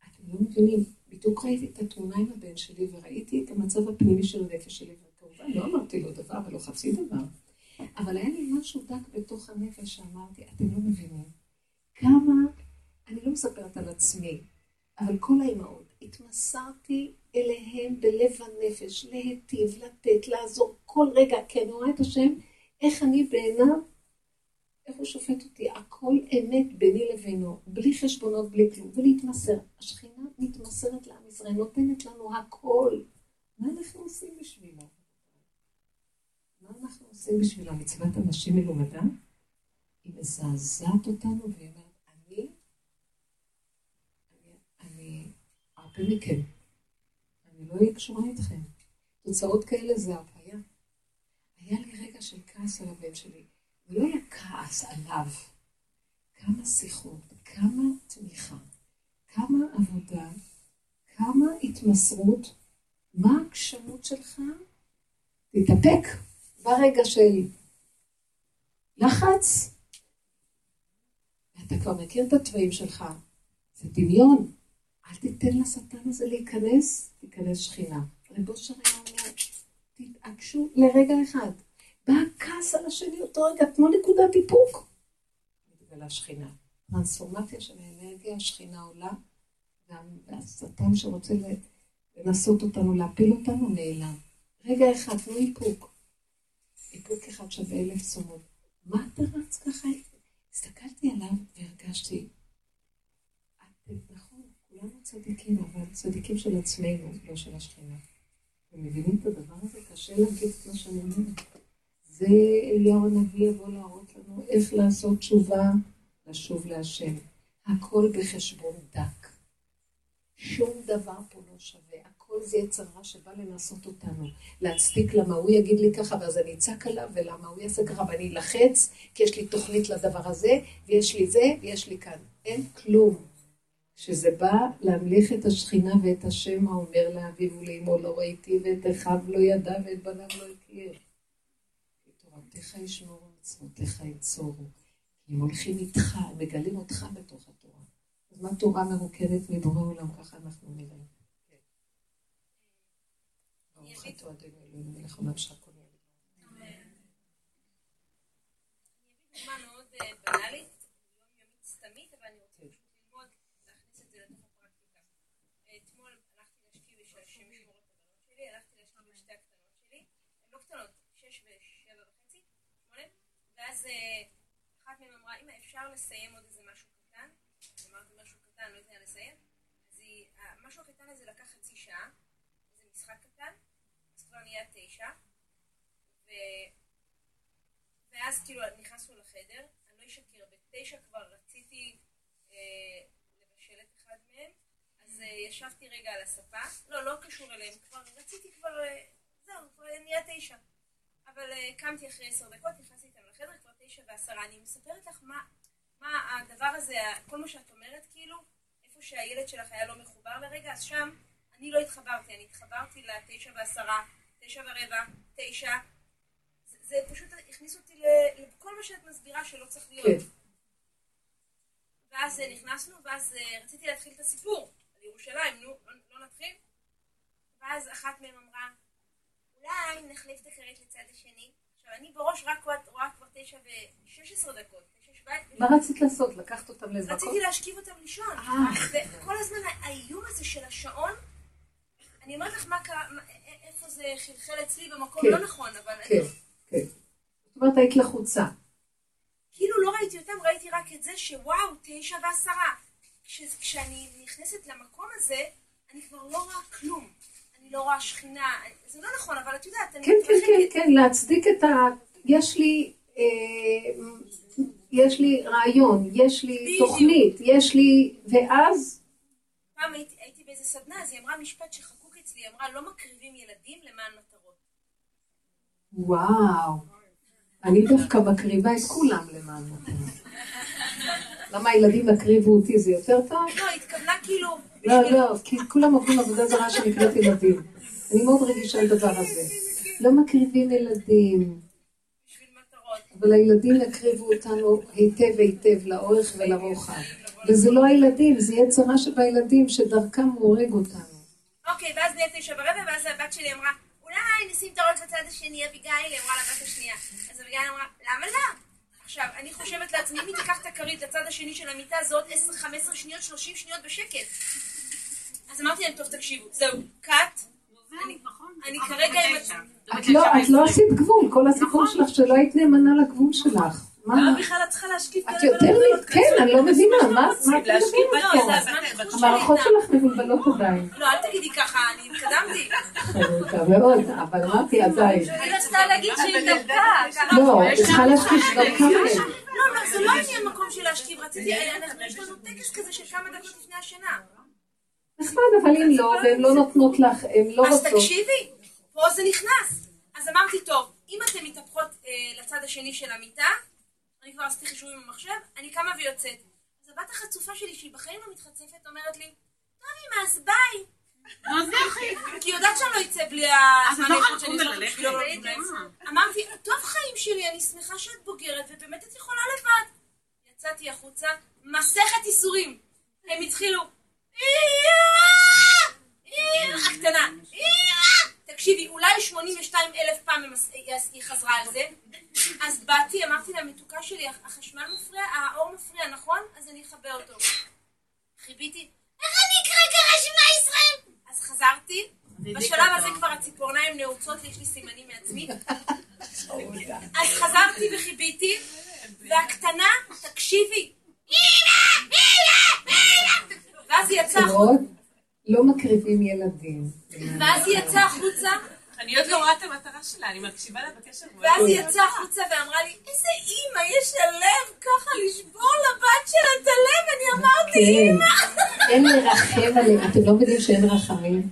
אתם לא מבינים, בדיוק ראיתי את התמונה עם הבן שלי וראיתי את המצב הפנימי של הנפש שלי, וכמובן לא אמרתי לו דבר ולא חצי דבר. אבל היה לי משהו דק בתוך הנפש שאמרתי, אתם לא מבינים. כמה, אני לא מספרת על עצמי, אבל כל האימהות, התמסרתי אליהם בלב הנפש, להיטיב, לתת, לעזור כל רגע, כי אני רואה את השם, איך אני בעיניו, איך הוא שופט אותי, הכל אמת ביני לבינו, בלי חשבונות, בלי כלום, ולהתמסר. השכינה מתמסרת לעם ישראל, נותנת לנו הכל. מה אנחנו עושים בשבילו? מה אנחנו עושים בשביל מצוות אנשים מלומדה? היא מזעזעת אותנו והיא אומרת, אני, אני, אני הרבה מכם. אני לא אהיה קשורה איתכם. תוצאות כאלה זה הרפאיה. היה לי רגע של כעס על הבן שלי. זה לא היה כעס עליו. כמה שיחות, כמה תמיכה, כמה עבודה, כמה התמסרות, מה העקשנות שלך? תתאפק ברגע של לחץ. אתה כבר מכיר את התוואים שלך, זה דמיון. אל תיתן לשטן הזה להיכנס, תיכנס שכינה. רב אושר היה אומר, תתעקשו לרגע אחד. בא הכעס על השני אותו רגע, תנו נקודת איפוק. מתגלה שכינה. טרנספורמציה של האנרגיה, השכינה עולה, והשטן שרוצה לנסות אותנו, להפיל אותנו, נעלם. רגע אחד, תנו איפוק. איפוק אחד שווה אלף צומות. מה אתה רץ ככה? הסתכלתי עליו והרגשתי, כולנו צדיקים, אבל צדיקים של עצמנו, לא של השכינה. אתם מבינים את הדבר הזה? קשה להגיד את מה שאני אומרת. זה אליהו הנביא יבוא להראות לנו איך לעשות תשובה, לשוב להשם. הכל בחשבון דק. שום דבר פה לא שווה. הכל זה יצרה שבא לנסות אותנו. להצדיק למה הוא יגיד לי ככה, ואז אני אצעק עליו, ולמה הוא יעשה ככה, ואני אלחץ, כי יש לי תוכנית לדבר הזה, ויש לי זה, ויש לי כאן. אין כלום. כשזה בא להמליך את השכינה ואת השם האומר לאביו ולאמו לא ראיתי, ואת אחיו לא ידע, ואת בניו לא הכיר. תורתך ישמעו ומצוותיך יצורו. הם הולכים איתך, הם מגלים אותך בתוך התורה. אז מה תורה מרוקדת מבורא עולם, ככה אנחנו נראה. כן. ברוך אתה אדוני אלוהים מלך עולם שהכל יהיה. דוגמה מאוד אה, בנאלית, יומיומית סתמית, אבל אני רוצה פשוט ללמוד, להכניס את זה לתוך הפרקטיקה. אתמול הלכתי להשקיע בשביל השם ישמור את הבנות שלי, הלכתי להשקיע בשתי הקטנות שלי, הן לא קטנות, שש ושבע וחצי, שמונה, ואז אה, אחת מהן אמרה, אמא, אפשר לסיים עוד איזה משהו קטן? אמרתי משהו קטן, לא יודעת לסיים. אז היא, המשהו הקטן הזה לקח חצי שעה, זה משחק קטן, אז כבר נהיה תשע, ו... ואז כאילו נכנסנו לחדר, אני לא אשקר, בתשע כבר רציתי אה, לבשל את אחד מהם, אז אה, ישבתי רגע על הספה, לא, לא קשור אליהם, כבר רציתי כבר, אה, זהו, כבר נהיה תשע. אבל אה, קמתי אחרי עשר דקות, נכנסתי איתם לחדר, כבר תשע ועשרה. אני מספרת לך מה, מה הדבר הזה, כל מה שאת אומרת, כאילו, איפה שהילד שלך היה לא מחובר לרגע, אז שם אני לא התחברתי, אני התחברתי לתשע ועשרה, תשע ורבע, תשע. זה, זה פשוט הכניס אותי לכל מה שאת מסבירה שלא צריך להיות. כן. ואז נכנסנו, ואז רציתי להתחיל את הסיפור על ירושלים, נו, לא, לא נתחיל? ואז אחת מהן אמרה, אולי נחליף את הכרית לצד השני. עכשיו, אני בראש רק רואה כבר תשע ושש עשרה דקות, תשע שבע... מה רצית לעשות? לקחת אותם לאיזה מקום? רציתי להשכיב אותם לישון. אה. וכל הזמן האיום הזה של השעון, אני אומרת לך מה קרה, איפה זה חלחל אצלי במקום כן. לא נכון, אבל... כן, כן. זאת אומרת, היית לחוצה. כאילו לא ראיתי אותם, ראיתי רק את זה שוואו, תשע ועשרה. כשאני נכנסת למקום הזה, אני כבר לא רואה כלום. אני לא רואה שכינה, זה לא נכון, אבל את יודעת, אני כן, כן, כן, כן, להצדיק את ה... יש לי... אה, יש לי רעיון, יש לי תוכנית, יש לי... ואז... פעם הייתי באיזה סדנה, אז היא אמרה משפט שחקוק אצלי, היא אמרה, לא מקריבים ילדים למען מטרות. וואו. אני דווקא מקריבה את כולם למען מטרות. למה הילדים יקריבו אותי זה יותר טוב? לא, התכוונה כאילו... לא, לא, כי כולם עובדים עבודה זרה שנקראת ילדים. אני מאוד רגישה לדבר הזה. לא מקריבים ילדים. אבל הילדים יקריבו אותנו היטב היטב לאורך ולרוחב. וזה לא הילדים, זה יהיה צרה שבילדים שדרכם הוא הורג אותנו. אוקיי, ואז נהיה תשע ברבע, ואז הבת שלי אמרה, אולי נשים את הראש בצד השני, אביגיל, היא אמרה לבת השנייה. אז אביגיל אמרה, למה לא? עכשיו, אני חושבת לעצמי, אם היא תיקח את הכרית לצד השני של המיטה, זה עוד 10-15 שניות, 30 שניות בשקט. אז אמרתי להם, טוב, תקשיבו, זהו, קאט. אני כרגע עם... לא, את לא עשית גבול, כל הסיפור נכון. שלך שלא היית נאמנה לגבול שלך. מה? למה בכלל את צריכה להשקיף את יותר לי, כן, אני לא מבינה, מה את מדברת פה? המערכות שלך מבולבלות עדיין. לא, אל תגידי ככה, אני התקדמתי. מאוד, אבל אמרתי עדיין. אני רצתה להגיד שהיא דווקא. לא, היא צריכה להשקיף גם כמה לא, לא, זה לא עניין מקום של להשקיף, רציתי, יש לנו טקס כזה של כמה דקות לפני השינה. נחמד, אבל אם לא, והן לא נותנות לך, הן לא רוצות. אז תקשיבי, פה זה נכנס. אז אמרתי, טוב, אם אתן מתהפכות אה, לצד השני של המיטה, אני כבר עשיתי חישובים במחשב, אני קמה ויוצאת. אז הבת החצופה שלי, שהיא בחיים לא מתחצפת, אומרת לי, טוב אמא, אז ביי. מה זה אחי? כי יודעת שאני לא אצא בלי הזמן איכות שאני לא אמרתי, טוב חיים שלי, אני שמחה שאת בוגרת, ובאמת את יכולה לבד. יצאתי החוצה, מסכת ייסורים. הם התחילו, הקטנה, תקשיבי, אולי 82 אלף פעם היא חזרה על זה, אז באתי, אמרתי לה, מתוקה שלי, החשמל מפריע, האור מפריע, נכון? אז אני אכבה אותו. חיביתי, איך אני אקרא ככה שמע ישראל? אז חזרתי, בשלב הזה כבר הציפורניים נעוצות, יש לי סימנים מעצמי. אז חזרתי וחיביתי, והקטנה, תקשיבי, ואז היא יצאה. לא מקריבים ילדים. ואז היא יצאה החוצה, אני עוד לא רואה את המטרה שלה, אני מקשיבה לה בקשר. ואז היא יצאה החוצה ואמרה לי, איזה אימא, יש לה לב ככה לשבור לבת שלה את הלב, אני אמרתי, אימא. כן. אין לרחם עליהם, אתם לא מבינים שאין רחמים?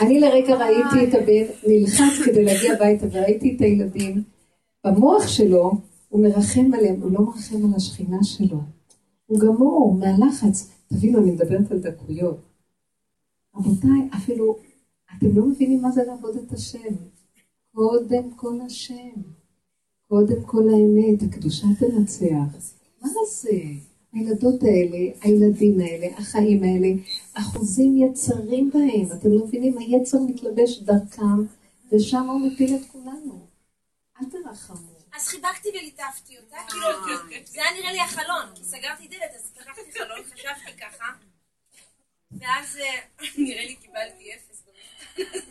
אני לרגע ראיתי את הבן נלחץ כדי להגיע הביתה וראיתי את הילדים, במוח שלו הוא מרחם עליהם, הוא לא מרחם על השכינה שלו. הוא גמור מהלחץ. תבינו, אני מדברת על דקויות. רבותיי, אפילו, אתם לא מבינים מה זה לעבוד את השם. קודם כל השם. קודם כל האמת, הקדושה תנצח. מה זה? הילדות האלה, הילדים האלה, החיים האלה, אחוזים יצרים בהם. אתם לא מבינים, היצר מתלבש דרכם, ושם הוא מפיל את כולנו. אל תרחמו. אז חיבקתי וליטפתי אותה, כאילו, זה היה נראה לי החלון, סגרתי דלת, אז פתחתי חלון, חשבתי ככה, ואז אה, נראה לי קיבלתי אפס.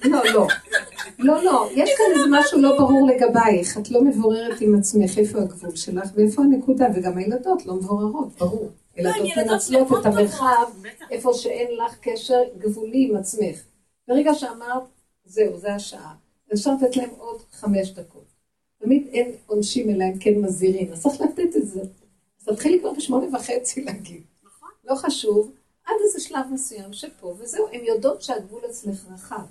לא, לא. לא, לא. יש כאן איזה משהו לא ברור לגבייך. את לא מבוררת עם עצמך איפה הגבול שלך ואיפה הנקודה, וגם הילדות לא מבוררות, ברור. ילדות מנצלות את המרחב איפה שאין לך קשר גבולי עם עצמך. ברגע שאמרת, זהו, זה השעה. אפשר לתת להם עוד חמש דקות. תמיד אין עונשים אלא אם כן מזהירים, אז צריך לתת את זה. אז תתחילי כבר בשמונה וחצי להגיד. נכון. לא חשוב, עד איזה שלב מסוים שפה, וזהו, הן יודעות שהגבול אצלך רחב.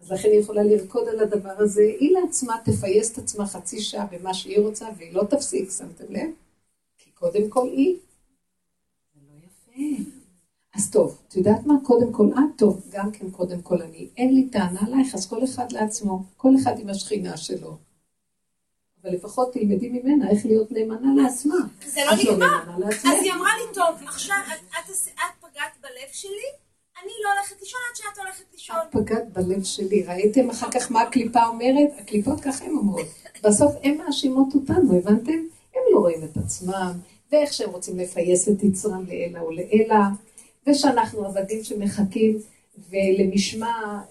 אז לכן היא יכולה לרקוד על הדבר הזה, היא לעצמה תפייס את עצמה חצי שעה במה שהיא רוצה, והיא לא תפסיק, שמתם לב? כי קודם כל היא. זה לא יפה. אז טוב, את יודעת מה? קודם כל את טוב, גם כן קודם כל אני. אין לי טענה עלייך, אז כל אחד לעצמו, כל אחד עם השכינה שלו. אבל לפחות תלמדי ממנה איך להיות נאמנה לעצמה. זה לא נגמר. אז היא אמרה לי, טוב, עכשיו את פגעת בלב שלי, אני לא הולכת לישון עד שאת הולכת לישון. את פגעת בלב שלי. ראיתם אחר כך מה הקליפה אומרת? הקליפות ככה הן אומרות. בסוף הן מאשימות אותנו, הבנתם? הם לא רואים את עצמם, ואיך שהם רוצים לפייס את יצרם לעילא ולעילא, ושאנחנו עבדים שמחכים. ולמשמע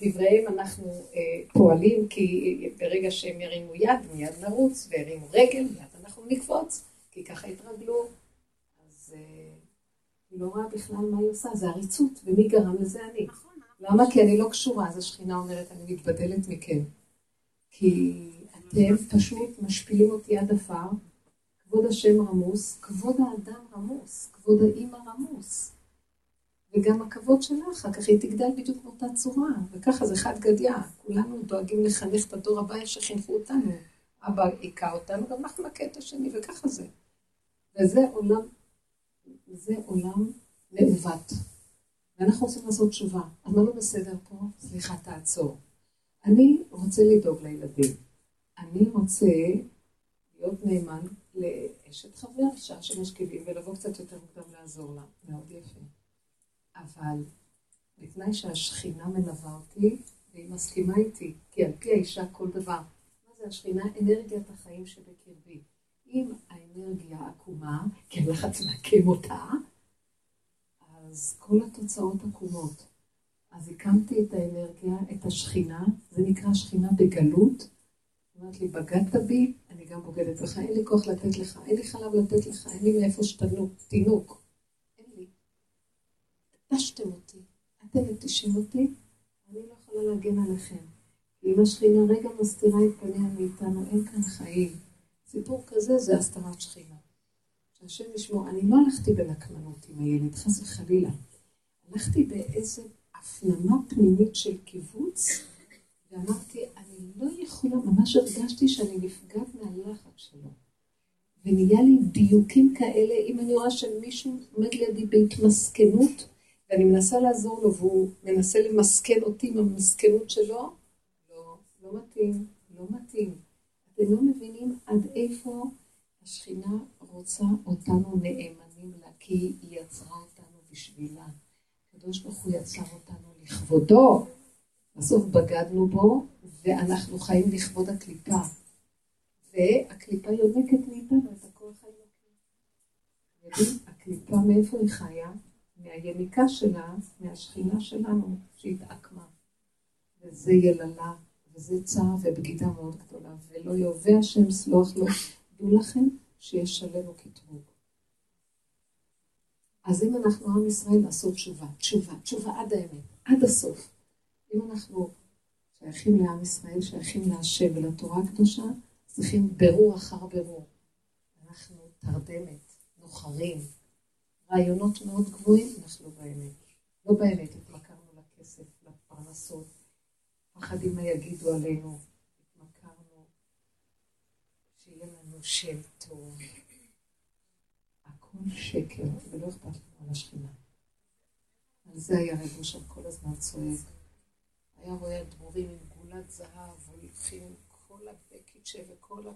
דבריהם אנחנו אה, פועלים, כי ברגע שהם ירימו יד, מיד נרוץ, וירימו רגל, מיד אנחנו נקפוץ, כי ככה התרגלו. אז אה, היא לא רואה בכלל מה היא עושה, זה עריצות, ומי גרם לזה אני. נכון. למה? כי אני לא קשורה, אז השכינה אומרת, אני מתבדלת מכם. כי אתם פשוט משפילים אותי עד עפר, כבוד השם רמוס, כבוד האדם רמוס, כבוד האימא רמוס. וגם הכבוד שלה אחר כך, היא תגדל בדיוק באותה צורה, וככה זה חד גדיא, כולנו דואגים לחנך את הדור הבא שחינכו אותנו. אבא היכה אותנו, גם אנחנו את השני, וככה זה. וזה עולם, זה עולם מעוות. ואנחנו רוצים לעשות תשובה. אז מה לא בסדר פה? סליחה, תעצור. אני רוצה לדאוג לילדים. אני רוצה להיות נאמן לאשת חבר, שעה שמשכיבים, ולבוא קצת יותר מוקדם לעזור לה. מאוד יפה. אבל בתנאי שהשכינה מלווה אותי, והיא מסכימה איתי, כי על פי האישה כל דבר. מה זה השכינה? אנרגיית החיים שבקרבי. אם האנרגיה עקומה, כי הלחץ מעקם אותה, אז כל התוצאות עקומות. אז הקמתי את האנרגיה, את השכינה, זה נקרא שכינה בגלות. אומרת לי, בגדת בי, אני גם בוגדת בך, אין לי כוח לתת לך, אין לי חלב לתת לך, אין לי מאיפה שתנוק, תינוק. נטשתם אותי, אתם נטשים אותי, אני לא יכולה להגן עליכם. אם השכינה רגע מסתירה את פניה מאיתנו, אין כאן חיים. סיפור כזה זה הסתרת שכינה. שהשם ישמור, אני לא הלכתי בנקמנות עם הילד, חס וחלילה. הלכתי באיזו הפנמה פנימית של קיבוץ, ואמרתי, אני לא יכולה, ממש הרגשתי שאני נפגעת מהלחץ שלו. ונהיה לי דיוקים כאלה, אם אני רואה שמישהו עומד לידי בהתמסכנות, ואני מנסה לעזור לו, והוא מנסה למסכן אותי עם המסכנות שלו, לא, לא מתאים, לא מתאים. אתם לא מבינים עד איפה השכינה רוצה אותנו נאמנים לה, כי היא יצרה אותנו בשבילה. הקדוש ברוך הוא יצר אותנו לכבודו. בסוף בגדנו בו, ואנחנו חיים לכבוד הקליפה. והקליפה יונקת מאיתנו את הכוח האלוקי. הקליפה מאיפה היא חיה? מהיניקה שלה, מהשכינה שלנו, שהתעקמה. וזה יללה, וזה צער ובגידה מאוד גדולה, ולא יובא השם סלוח לו. דעו לכם שיש שלם וכתבו. אז אם אנחנו עם ישראל לעשות תשובה, תשובה, תשובה עד האמת, עד הסוף. אם אנחנו שייכים לעם ישראל, שייכים להשם ולתורה הקדושה, צריכים ברור אחר ברור. אנחנו תרדמת, נוחרים, רעיונות מאוד גבוהים, אנחנו לא באמת. לא באמת התמכרנו לכסף, לפרנסות, פחדים מה יגידו עלינו, התמכרנו, שיהיה לנו שם טוב. הכל שקר, ולא אכפת לנו על השכינה. על זה היה רב אושר כל הזמן צועק. היה רואה דבורים עם גולת זהב, הולכים כל הבקיצ'ה וכל ה...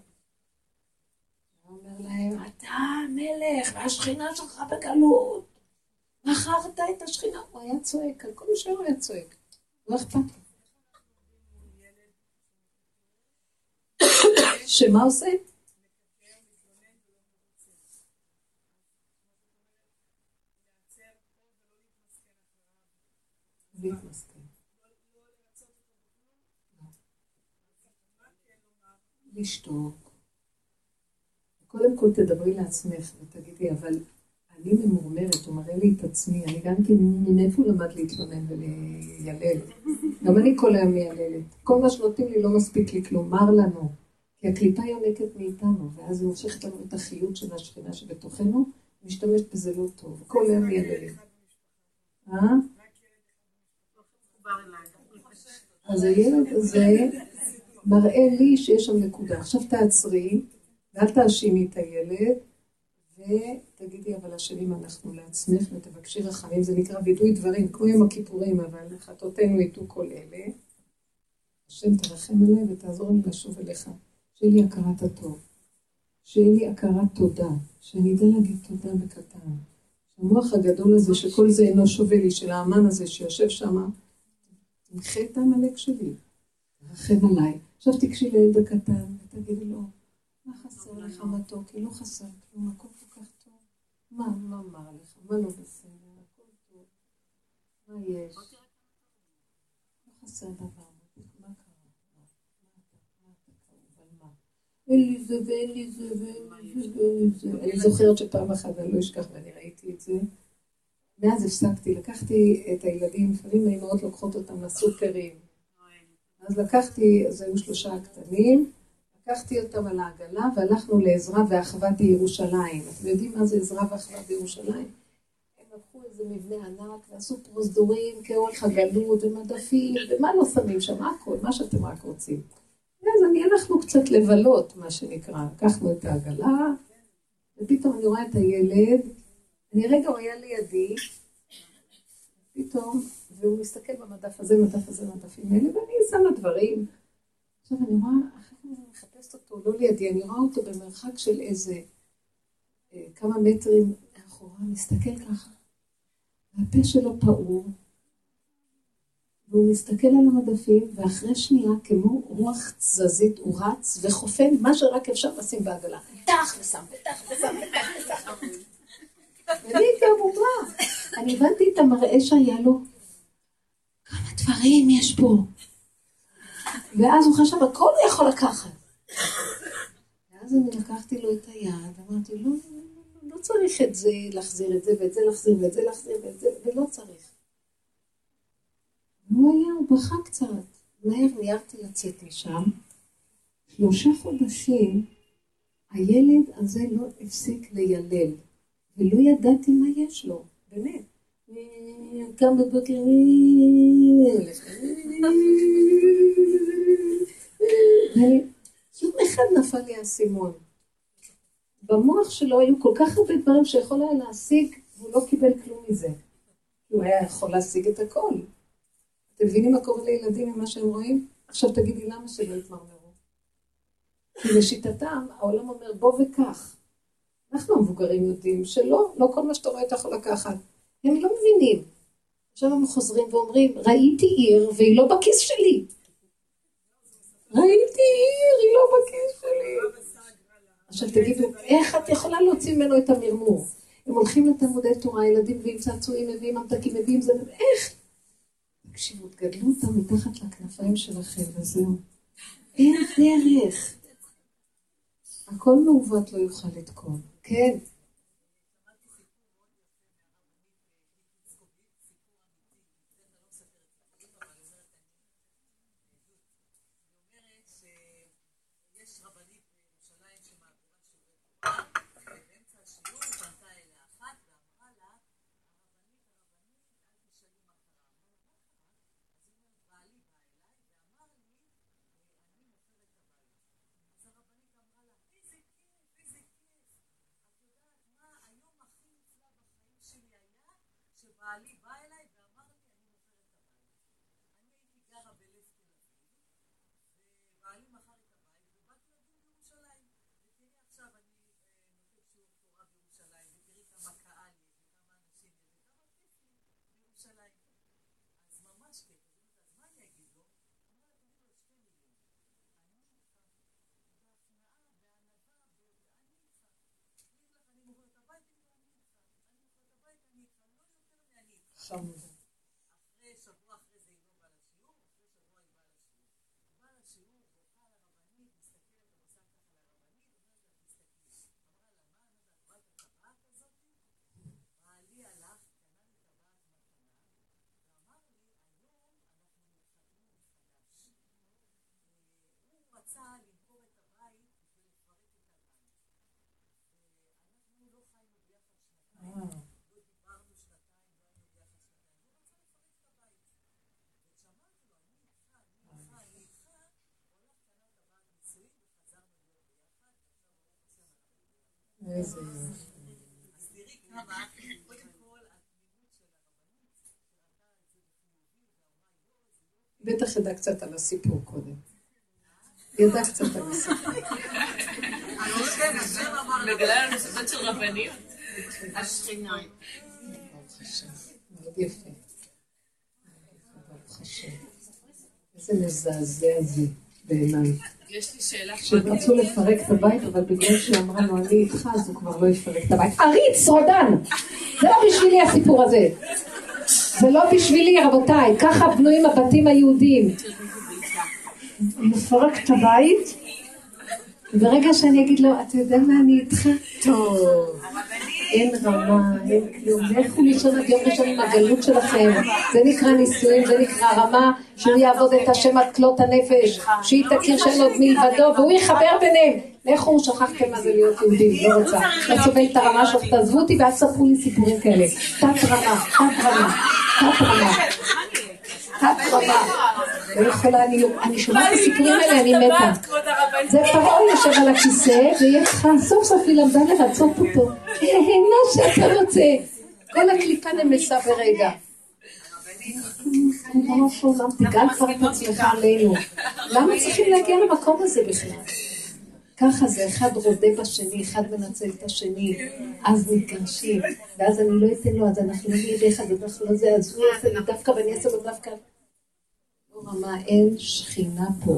הוא אומר להם, אתה המלך, והשכינה שלך בגלות. מכרת את השכינה. הוא היה צועק, על כל מי שהוא היה צועק. לא אכפת. שמה עושה? לשתוק. קודם כל תדברי לעצמך ותגידי, אבל אני ממורמרת, הוא מראה לי את עצמי, אני גם כן, מאיפה למד להתלונן וליילל? גם אני כל היום מייללת. כל מה שנותנים לי לא מספיק לי כלומר לנו. כי הקליפה יונקת מאיתנו, ואז היא מושכת לנו את החיות של השכינה שבתוכנו, משתמשת בזה לא טוב. כל היום מייללת. אה? אז הילד הזה מראה לי שיש שם נקודה. עכשיו תעצרי, ואל תאשימי את הילד, ותגידי, אבל אשמים אנחנו לעצמך, ותבקשי רחמים, זה נקרא וידוי דברים, כמו יום הכיפורים, אבל חטאותינו יטו כל אלה. השם תרחם עליי ותעזור לי לשוב אליך. שיהיה לי הכרת הטוב. שיהיה לי הכרת תודה. שאני אדע להגיד תודה בקטן. המוח הגדול הזה, שכל זה אינו שווה לי, של האמן הזה שיושב שם, תמחה את העמלק שלי. תרחם עליי. עכשיו תקשי לילד הקטן ותגידי לו, מה חסר לך מתוק? כי לא חסר כלום, הכל כל כך טוב. מה, מה אמר לך? מה לא בסדר? הכל טוב. מה יש? לא חסר דבר. מה קרה? אין לי זה ואין לי זה ואין לי זה ואין לי זה. אני זוכרת שפעם אחת, אני לא אשכח ואני ראיתי את זה. מאז הפסקתי, לקחתי את הילדים, לפעמים האימהות לוקחות אותם לסופרים. אז לקחתי, אז היו שלושה קטנים, לקחתי אותם על העגלה והלכנו לעזרה ואחווה בירושלים. אתם יודעים מה זה עזרה ואחווה בירושלים? הם לקחו איזה מבנה ענק ועשו פרוזדורים כאורך הגלות ומדפים, ומה לא שמים שם? הכל, מה שאתם רק רוצים. אז אני הלכנו קצת לבלות, מה שנקרא. לקחנו את העגלה, ופתאום אני רואה את הילד, אני רגע, הוא היה לידי, פתאום, והוא מסתכל במדף הזה, מדף הזה, מדפים האלה, ואני שמה דברים. עכשיו אני רואה, מחפשת אותו, לא לידי, אני רואה אותו במרחק של איזה אה, כמה מטרים מאחורה, מסתכל ככה. והפה שלו פעור, והוא מסתכל על המדפים, ואחרי שנייה, כמו רוח תזזית, הוא רץ וחופן מה שרק אפשר לשים בעגלה. פתח ושם, פתח ושם, פתח ושם. ואני הייתי עמומה. אני הבנתי את המראה שהיה לו. כמה דברים יש פה. ואז הוא חשב, הכל הוא יכול לקחת. ואז אני לקחתי לו את היד, אמרתי, לא, לא, לא, צריך את זה, להחזיר את זה, ואת זה להחזיר, ואת זה להחזיר, ואת זה, ולא צריך. הוא היה, הוא בכה קצת. מהר מיהרתי לצאת משם. שלושה חודשים הילד הזה לא הפסיק לילל, ולא ידעתי מה יש לו, באמת. קם בבוקר, יום אחד נפל לי האסימון. במוח שלו היו כל כך הרבה דברים שיכול היה להשיג, והוא לא קיבל כלום מזה. הוא היה יכול להשיג את הכל. אתם מבינים מה קורה לילדים ממה שהם רואים? עכשיו תגידי למה שלא יתמרמרו. כי לשיטתם העולם אומר בוא וקח. אנחנו המבוגרים יודעים שלא, לא כל מה שאתה רואה אתה יכול לקחת. הם לא מבינים. עכשיו הם חוזרים ואומרים, ראיתי עיר והיא לא בכיס שלי. ראיתי עיר, היא לא בכיס שלי. עכשיו תגידו, איך את יכולה להוציא ממנו את המרמור? הם הולכים לתלמודי תורה, ילדים מביאים צעצועים, מביאים ממתקים, מביאים זה, איך? תקשיבו, תגדלו אותם מתחת לכנפיים שלכם וזהו. אין דרך. הכל מעוות לא יוכל לתקון. כן. בעלי בא אליי ואמר לי, אני מוכר את הבית. אני הייתי גרה בלב תל אביב, ובעלי מכר את הבית, ובאתי לדון בירושלים. ותראי עכשיו, אני נותנת שיעור תורה בירושלים, ותראי כמה קהל יש, וכמה אנשים יש, וכמה כיף לי בירושלים. אז ממש כיף. אז מה אני אגיד לו? אמרה, תגידו לו שתי מילים. אני איתך, בהכנעה, בענווה, ואני איתך. אני לך, אני מוכר את הבית, אני איתך. אני מוכר את הבית, אני איתך. לא יותר מאני איתך. אחרי שבוע אחרי זה היא לא באה לשיעור, אחרי שבוע היא באה לשיעור. היא באה לשיעור, בוכה על הרבנית, מסתכלת, עושה ככה לרבנית, אומרת לה, תסתכלי. אמרה לה, מה, מה, את רואה את הטבעת הזאת? בעלי הלך, קנה לי טבעת מתנה, ואמר לי, היום אנחנו מתחתנים מחדש. הוא רצה למכור את הבית ולפרק את הבית. ואנחנו לא חיינו ביחד שנתיים. לא דיברנו שנתיים, לא היינו ביחד שנתיים. הוא רצה לפרק את הבית. וכשאמרתי לו, אני איתך, אני איתך, אני איתך, הוא הלך, קנה טבעת נישואים וחזרנו להיות ביחד, ועכשיו ברוך השם אנחנו ביחד. איזה יופי. אז תראי כמה, קודם כל, התמימות של הרבנית, שראתה את זה בחיובי, ואמרה, יואו, איזה יופי. בטח ידע קצת על הסיפור קודם. ידע קצת על הסיפור. של רבנים. ברוך השם. מאוד יפה. ברוך השם. איזה מזעזע זה בעיניי. יש לי שאלה שהם כבר. רצו לפרק את הבית, אבל בגלל לו, אני איתך, אז הוא כבר לא יפרק את הבית. עריץ, רודן! זה לא בשבילי הסיפור הזה. זה לא בשבילי, רבותיי. ככה בנויים הבתים היהודיים. מפרק את הבית, וברגע שאני אגיד לו, אתה יודע מה, אני איתך? טוב. אין רמה, אין כלום. לכו לישון עד יום ראשון עם הגלות שלכם. זה נקרא נישואים, זה נקרא רמה, שהוא יעבוד את השם עד כלות הנפש, שהיא תכיר שאין עוד מלבדו, והוא יחבר ביניהם. לכו, שכחתם מה זה להיות יהודים, לא רוצה. לא סובל את הרמה שלך, תעזבו אותי ואל תספרו לי סיפורים כאלה. תת רמה, תת רמה, תת רמה. תת רמה. לא יכולה, אני- אני שומעת את הסיפורים האלה, אני מתה. זה פרעה יושב על הכיסא, ויש סוף סוף היא למדה לרצות אותו. מה שאתה רוצה. כל הקליפה נמסה ברגע. תגאל כבר את עצמך עלינו. למה צריכים להגיע למקום הזה בכלל? ככה זה, אחד רודה בשני, אחד מנצל את השני, אז מתגרשים, ואז אני לא אתן לו, אז אנחנו לא נהיה ביחד, אנחנו לא זה, אז הוא יעשה לי דווקא ואני אעשה לו דווקא. רמה, אין שכינה פה.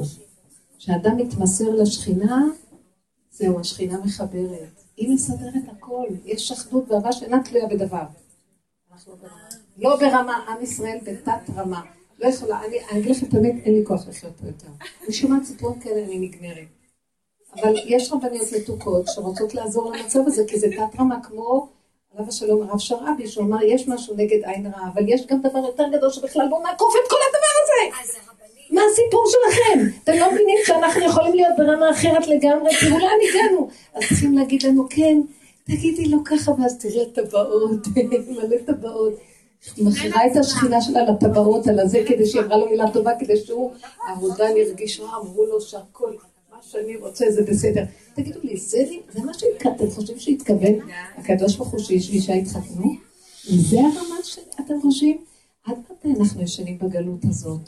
כשאדם מתמסר לשכינה, זהו, השכינה מחברת. היא מסדרת הכל, יש אחדות ואהבה שאינה תלויה בדבר. אנחנו לא ברמה. לא ברמה, עם ישראל בתת רמה. לא יכולה, אני, אגיד לכם האמת, אין לי כוח לחיות פה יותר. אני שומעת סיפורים כאלה, אני נגמרת. אבל יש רבניות מתוקות שרוצות לעזור למצב הזה, כי זה תת רמה כמו, עליו השלום, הרב שרעבי, שאומר, יש משהו נגד עין רעה, אבל יש גם דבר יותר גדול שבכלל לא מעקוף את כל הדבר הרבנית, מה הסיפור שלכם? אתם לא מבינים שאנחנו יכולים להיות ברמה אחרת לגמרי? תראו לאן הגענו. אז צריכים להגיד לנו, כן, תגידי לו ככה, ואז תראי הטבעות, מלא טבעות. מכירה את השכינה שלה לטבעות על הזה, כדי שהיא אמרה לו מילה טובה, כדי שהוא, הרודן ירגיש רע, אמרו לו שהכל, מה שאני רוצה זה בסדר. תגידו לי, זה, מה שאתם חושבים שהתכוון הקדוש ברוך הוא שאיש ואישה יתחתנו? זה הרמה שאתם חושבים? עד מתי אנחנו ישנים בגלות הזאת?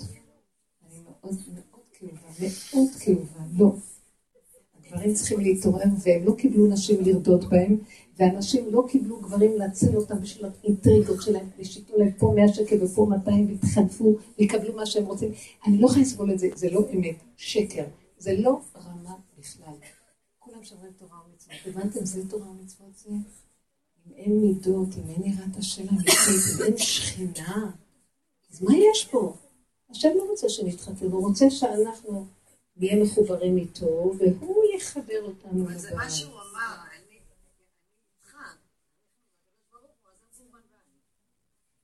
אני מאוד מאוד כאובה, מאוד כאובה, לא. הדברים גברים צריכים להתעורר והם לא קיבלו נשים לרדות בהם, ואנשים לא קיבלו גברים להציל אותם בשביל האינטריגות שלהם, כדי שייתנו להם פה 100 שקל ופה 200 ויתחנפו ויקבלו מה שהם רוצים. אני לא יכולה לסבול את זה, זה לא אמת, שקר. זה לא רמה בכלל. כולם שומרים תורה ומצוות. הבנתם? זה תורה ומצוות זה? אם אין מידות, אם אין יראת השם אמיתית, אם אין שכינה, אז מה יש פה? השם לא רוצה שנתחתן, הוא רוצה שאנחנו נהיה מחוברים איתו, והוא יחבר אותנו אבל זה מה שהוא אמר, אני איתך.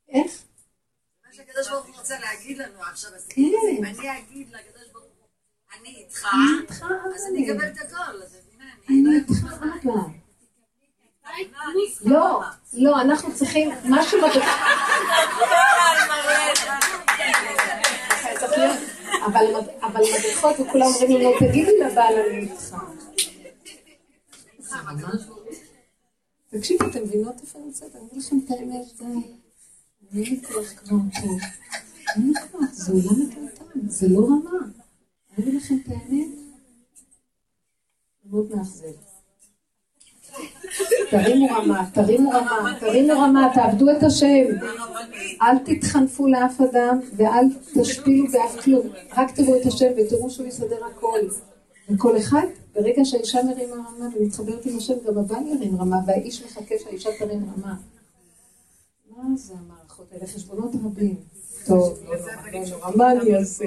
איך? מה שהקדוש ברוך הוא רוצה להגיד לנו עכשיו, אז כן. אם אני אגיד לקדוש ברוך הוא, אני איתך, אז. אני אקבל את הכל, אז מבינה, אני לא איתך, אבא. איתך. לא, לא, אנחנו צריכים משהו. אבל אבל מדריכות וכולם אומרים לנו, תגידי לבעל אני איתך. תקשיבו, אתם מבינות איפה אני נמצאת? אני אגיד לכם את האמת, די. אני אין לי כוח כבר פה. אין לי כוח, זה עולם מטומטם, זה לא רמה. אני אגיד לכם את האמת, מאוד מאכזב. תרימו רמה, תרימו רמה, תרימו רמה, תעבדו את השם. אל תתחנפו לאף אדם ואל תשפילו באף כלום. רק תראו את השם ותראו שהוא יסדר הכל. וכל אחד, ברגע שהאישה מרימה רמה ומתחברת עם השם, גם הבעל ירים רמה, והאיש מחכה שהאישה תרים רמה. מה זה המערכות האלה? חשבונות רבים. טוב, לא לא נורא, מה אני אעשה?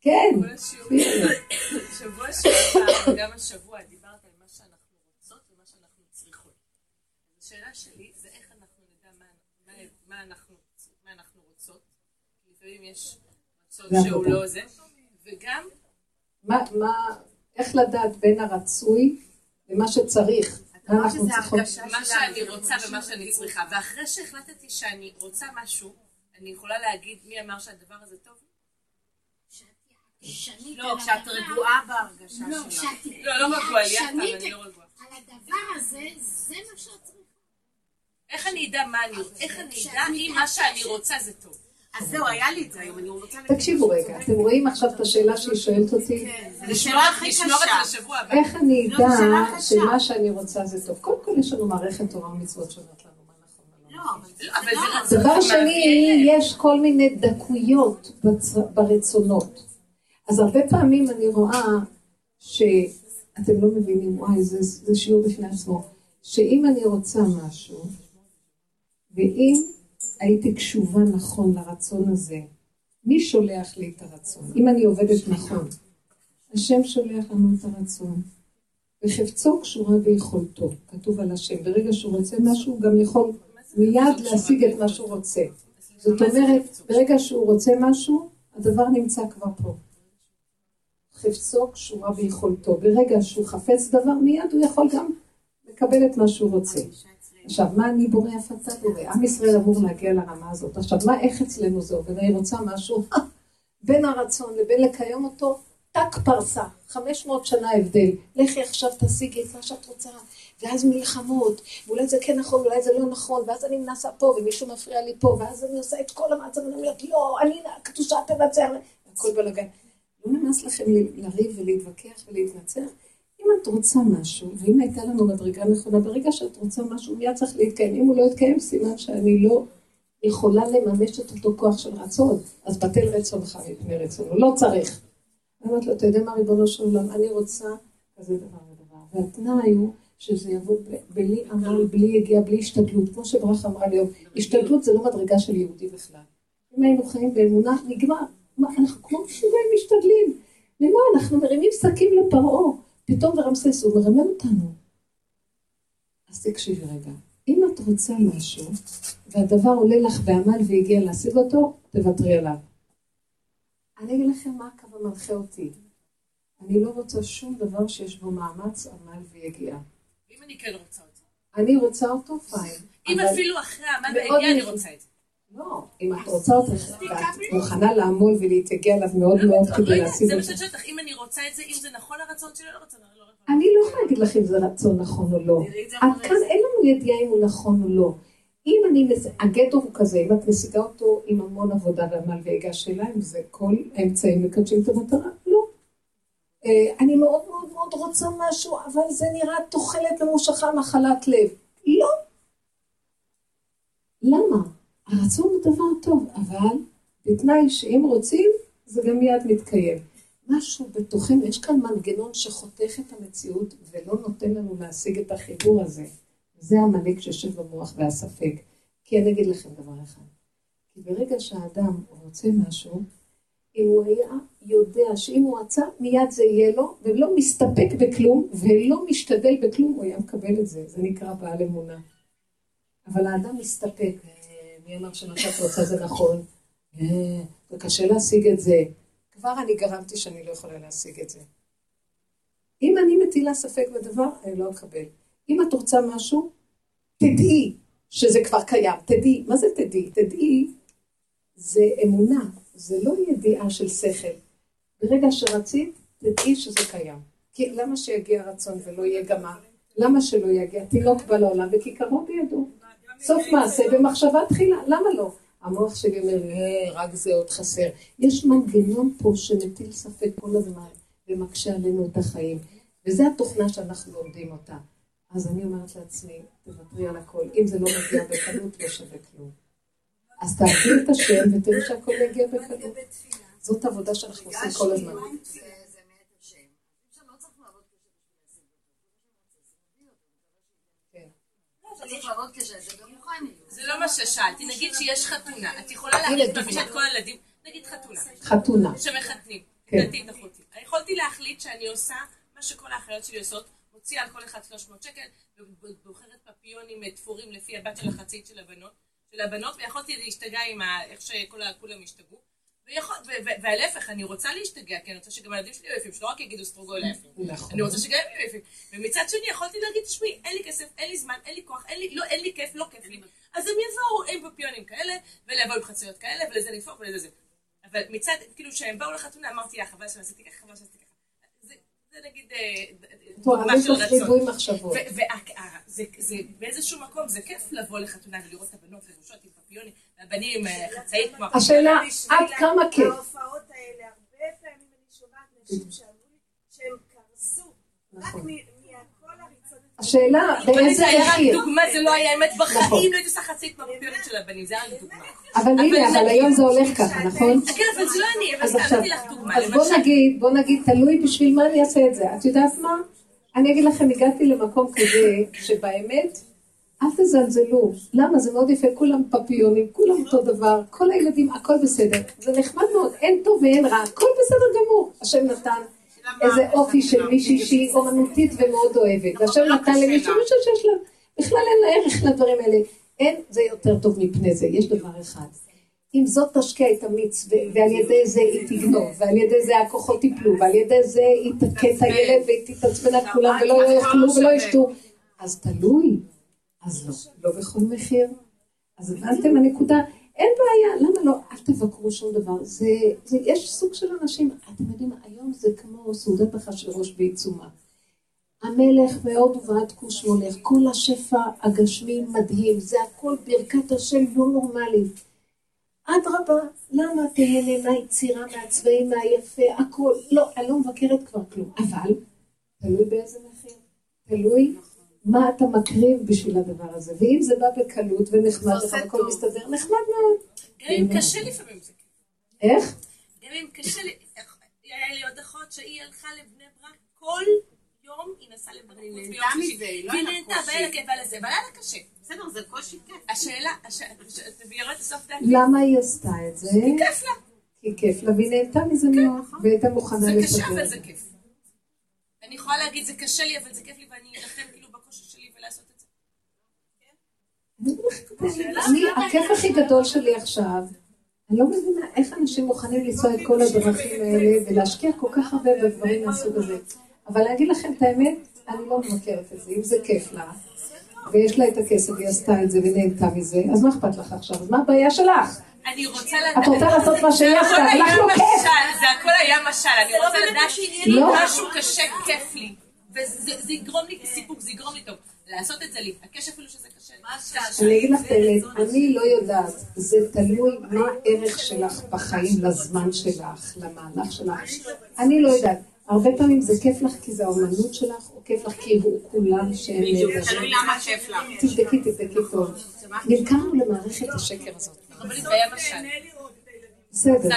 כן, שבוע שעבר וגם השבוע דיברת על מה שאנחנו רוצות ומה שאנחנו צריכות. אז השאלה שלי זה איך אנחנו נדע מה, מה, מה, אנחנו, מה אנחנו רוצות. כי לפעמים יש רצון. שהוא לא זה, וגם מה, מה, איך לדעת בין הרצוי למה שצריך? מה אנחנו צריכות? מה שאני רוצה ומה שאני צריכה. ואחרי שהחלטתי שאני רוצה משהו, אני יכולה להגיד מי אמר שהדבר הזה טוב? לא, כשאת רגועה בהרגשה לא, שלך. לא, לא רגועה, לי אף פעם, שנית אני לא רגועה. על הדבר הזה, זה מה שאת צריכה. איך אני אדע מה אני, איך אני אדע אם מה שאני רוצה זה טוב? אז זהו, היה לי את זה היום, אני רוצה... תקשיבו רגע, אתם רואים עכשיו את השאלה שהיא שואלת אותי? כן, לשמור שאלה הכי קשה. איך אני זו אדע. שמה שאני רוצה זה טוב? קודם כל יש לנו מערכת תורה ומצוות שאומרת לנו דבר שני. יש כל מיני דקויות ברצונות. אז הרבה פעמים אני רואה שאתם לא מבינים, וואי, זה, זה שיעור בפני עצמו, שאם אני רוצה משהו, ואם הייתי קשובה נכון לרצון הזה, מי שולח לי את הרצון? אם אני עובדת נכון, השם שולח לנו את הרצון. וחפצו קשורה ביכולתו, כתוב על השם. ברגע שהוא רוצה משהו, הוא גם יכול מיד להשיג את מה שהוא רוצה. זאת אומרת, ברגע שהוא רוצה משהו, הדבר נמצא כבר פה. חפצו קשורה ביכולתו. ברגע שהוא חפץ דבר, מיד הוא יכול גם לקבל את מה שהוא רוצה. עכשיו, מה אני בורא אתה בורא? עם ישראל אמור להגיע לרמה הזאת. עכשיו, מה, איך אצלנו זה עובד? אני רוצה משהו, בין הרצון לבין לקיים אותו, טק פרסה, 500 שנה הבדל. לכי עכשיו תשיגי את מה שאת רוצה, ואז מלחמות, ואולי זה כן נכון, אולי זה לא נכון, ואז אני מנסה פה, ומישהו מפריע לי פה, ואז אני עושה את כל המעצר, ואני אומרת, לא, אני קדושה תנצח, הכל בלאגן. לא נמאס לכם לריב ולהתווכח ולהתנצח? אם את רוצה משהו, ואם הייתה לנו מדרגה נכונה, ברגע שאת רוצה משהו, מיד צריך להתקיים. אם הוא לא יתקיים, סימן שאני לא יכולה לממש את אותו כוח של רצון. אז בטל רצונך מפני רצונו. לא צריך. אני אומרת לו, אתה יודע מה, ריבונו של עולם, אני רוצה כזה דבר ודבר. והתנאי הוא שזה יבוא בלי עמל, בלי יגיעה, בלי השתדלות. כמו שברכה אמרה לי השתדלות זה לא מדרגה של יהודי בכלל. אם היינו חיים באמונה, נגמר. מה, אנחנו כמו משוגעים משתדלים. למה? אנחנו מרימים שקים לפרעה. פתאום ברמסס הוא מרמה אותנו. אז תקשיבי רגע. אם את רוצה משהו, והדבר עולה לך בעמל והגיע להשיג אותו, תוותרי עליו. אני אגיד לכם מה הקו המנחה אותי. אני לא רוצה שום דבר שיש בו מאמץ, עמל ויגיעה. אם אני כן רוצה זה. אני רוצה אותו, פיין. אם אפילו אחרי העמל והגיע אני. רוצה את זה. לא, אם את רוצה אותו, ואת מוכנה לעמול ולהתייגע עליו מאוד מאוד לא כדי להשיג זה מה אותו. שאני שואלת אותך, אם אני רוצה את זה, אם זה נכון לרצון שלי לא רצון, אני לא רצון. אני לא יכולה להגיד לך אם זה רצון נכון או לא. את זה עד כאן זה. אין לנו ידיעה אם הוא נכון או לא. אם אני, הגטו הוא כזה, אם את משיגה אותו עם המון עבודה ועמל והגה, השאלה אם זה כל האמצעים מקדשים את המטרה? לא. אה, אני מאוד מאוד מאוד מאוד רוצה משהו, אבל זה נראה תוחלת ממושכה מחלת לב. לא. למה? הרצון הוא דבר טוב, אבל בתנאי שאם רוצים, זה גם מיד מתקיים. משהו בתוכנו, יש כאן מנגנון שחותך את המציאות ולא נותן לנו להשיג את החיבור הזה. זה עמלק שיושב במוח והספק. כי אני אגיד לכם דבר אחד. כי ברגע שהאדם רוצה משהו, אם הוא היה יודע שאם הוא רצה, מיד זה יהיה לו, ולא מסתפק בכלום, ולא משתדל בכלום, הוא היה מקבל את זה. זה נקרא בעל אמונה. אבל האדם מסתפק, מי אמר שמה שאת רוצה זה נכון? אה, זה קשה להשיג את זה. כבר אני גרמתי שאני לא יכולה להשיג את זה. אם אני מטילה ספק בדבר, אני לא אקבל. אם את רוצה משהו, תדעי שזה כבר קיים. תדעי, מה זה תדעי? תדעי זה אמונה, זה לא ידיעה של שכל. ברגע שרצית, תדעי שזה קיים. כי למה שיגיע רצון ולא יהיה גמה? למה שלא יגיע? תינוק בא לעולם וכיכרו בידו. סוף מעשה במחשבה תחילה, למה לא? המוח שלי אומר, אה, רק זה עוד חסר. יש מנגנון פה שמטיל ספק כל הזמן ומקשה עלינו את החיים. וזו התוכנה שאנחנו לומדים אותה. אז אני אומרת לעצמי, תוותרי על הכל. אם זה לא מגיע בקלות, לא שווה כלום. אז תעבדי את השם ותראי שהכל יגיע בקלות. זאת עבודה שאנחנו עושים כל הזמן. זה לא מה ששאלתי, נגיד שיש חתונה, את יכולה להחליט להביא את כל הילדים, נגיד חתונה, חתונה. שמחתנים, כן. דתית אחותי. יכולתי להחליט שאני עושה מה שכל האחיות שלי עושות, מוציאה על כל אחד 300 שקל, ובוחרת פפיונים תפורים לפי הבת של החצית של הבנות, של הבנות, ויכולתי להשתגע עם איך שכולם השתגעו. ויכול- ו- ו- והלהפך, אני רוצה להשתגע, כי אני רוצה שגם הילדים שלי יהיו יפים, שלא רק יגידו סטרוגו יפים. נכון. אני רוצה שגם הם יהיו יפים. ומצד שני, יכולתי להגיד, תשמעי, אין לי כסף, אין לי זמן, אין לי כוח, אין לי, לא, אין לי כיף, לא כיף לי. אז הם יבואו עם פפיונים כאלה, ולבואו עם חצויות כאלה, ולזה לדפוק ולזה זה. אבל מצד, כאילו, כשהם באו לחתונה, אמרתי, יא, חבל שעשיתי ככה, חבל שעשיתי ככה. זה, נגיד, אה, טוב, דוגמה של רצון. מחשבות. ובאיזשהו מקום זה כיף לבוא לחתונה ולראות את הבנות לבושות עם פפיונים, והבנים אה, חצאית כמו... השאלה, עד כמה כיף? ההופעות האלה, הרבה פעמים אני שומעת נשים שאמרו לי שהם קרסו, רק נכון. מ- מהכל הריצונות. השאלה, באיזה זה היה רק מחיר? דוגמה, זה לא היה אמת נכון. בחיים, לא הייתי עושה חצאית מהפפיונים של הבנים, זה היה רק דוגמה. אבל הנה, אבל היום זה הולך ככה, נכון? כן, אבל זה לא אני, אבל נתתי לך דוגמה. אז בוא נגיד, בוא נגיד, תלוי בשביל מה אני אעשה את זה. את יודעת מה? אני אגיד לכם, הגעתי למקום כזה, שבאמת, אל תזלזלו. למה? זה מאוד יפה, כולם פפיונים, כולם אותו דבר, כל הילדים, הכל בסדר. זה נחמד מאוד, אין טוב ואין רע, הכל בסדר גמור. השם נתן איזה אופי של מישהי שהיא אומנותית ומאוד אוהבת. והשם נתן למישהו מישהו שיש לה, בכלל אין לה ערך לדברים האלה. אין, זה יותר טוב מפני זה. יש דבר אחד. אם זאת תשקיע את המיץ, ועל ידי זה היא תגנוב, ועל ידי זה הכוחות ייפלו, ועל ידי זה היא תכה את הילד והיא תתעצבן על כולם ולא יאכלו ולא ישתו. אז תלוי. אז לא, לא בכל מחיר. אז הבנתם הנקודה? אין בעיה, למה לא? אל תבקרו שום דבר. זה, זה, יש סוג של אנשים, אתם יודעים, היום זה כמו סעודת אחשוורוש בעיצומה. המלך מהוד ועד כוש מולך, כל השפע הגשמי מדהים, זה הכל ברכת השם לא נורמלית. אדרבה, למה תהנה מהיצירה, מהצבעים, מהיפה, הכל. לא, אני לא מבקרת כבר כלום. אבל, תלוי באיזה מחיר. תלוי מה אתה מקריב בשביל הדבר הזה. ואם זה בא בקלות ונחמד לך, הכל מסתדר, נחמד מאוד. גם אם קשה לפעמים זה כיף. איך? גם אם קשה לי, היה לי עוד אחות שהיא הלכה לבני ברק כל יום, היא נסעה לבני ברק, ביום נהנתה שישי. מזה, היא לא היה לה נהנתה, קושי. והיה לה כיף, והיה לה זה, אבל היה לה קשה. בסדר, זה קושי כיף. השאלה, הש- הש- והיא יורדת לסוף דעתי, למה היא עשתה את זה? כיף לה. כי כיף לה והיא נהנתה מזה מאוד, והייתה מוכנה זה קשה, לסדר. אבל זה כיף. אני יכולה להגיד, זה קשה לי, אבל זה כיף לי, ואני אלחם כאילו בקושי שלי ולעשות את זה. אני, הכיף הכי גדול שלי עכשיו, אני לא מבינה איך אנשים מוכנים לנסוע את כל הדרכים האלה ולהשקיע כל כך הרבה בדברים מהסוג הזה. אבל להגיד לכם את האמת, אני לא מבקרת את זה. אם זה כיף לה, ויש לה את הכסף, והיא עשתה את זה ונהנתה מזה, אז מה אכפת לך עכשיו? אז מה הבעיה שלך? אני רוצה לדעת... את רוצה לעשות מה שיש לך? זה הכל לך היה לא כיף. משל, זה הכל היה משל, אני רוצה לדעת לא. משהו קשה כיף לי, וזה זה יגרום לי סיפוק, זה יגרום לי טוב. לעשות את זה לי, הקש אפילו שזה קשה. אני אגיד לך את האמת, אני לא יודעת, זה תלוי מה הערך שלך בחיים לזמן שלך, למהלך שלך. אני לא יודעת. הרבה פעמים זה כיף לך כי זה האומנות שלך, או כיף לך כי יראו כולם שהם נהדרים. תלוי למה כיף לך. תבדקי, תבדקי טוב. נמכרנו למערכת השקר הזאת. אבל זה היה משל. בסדר.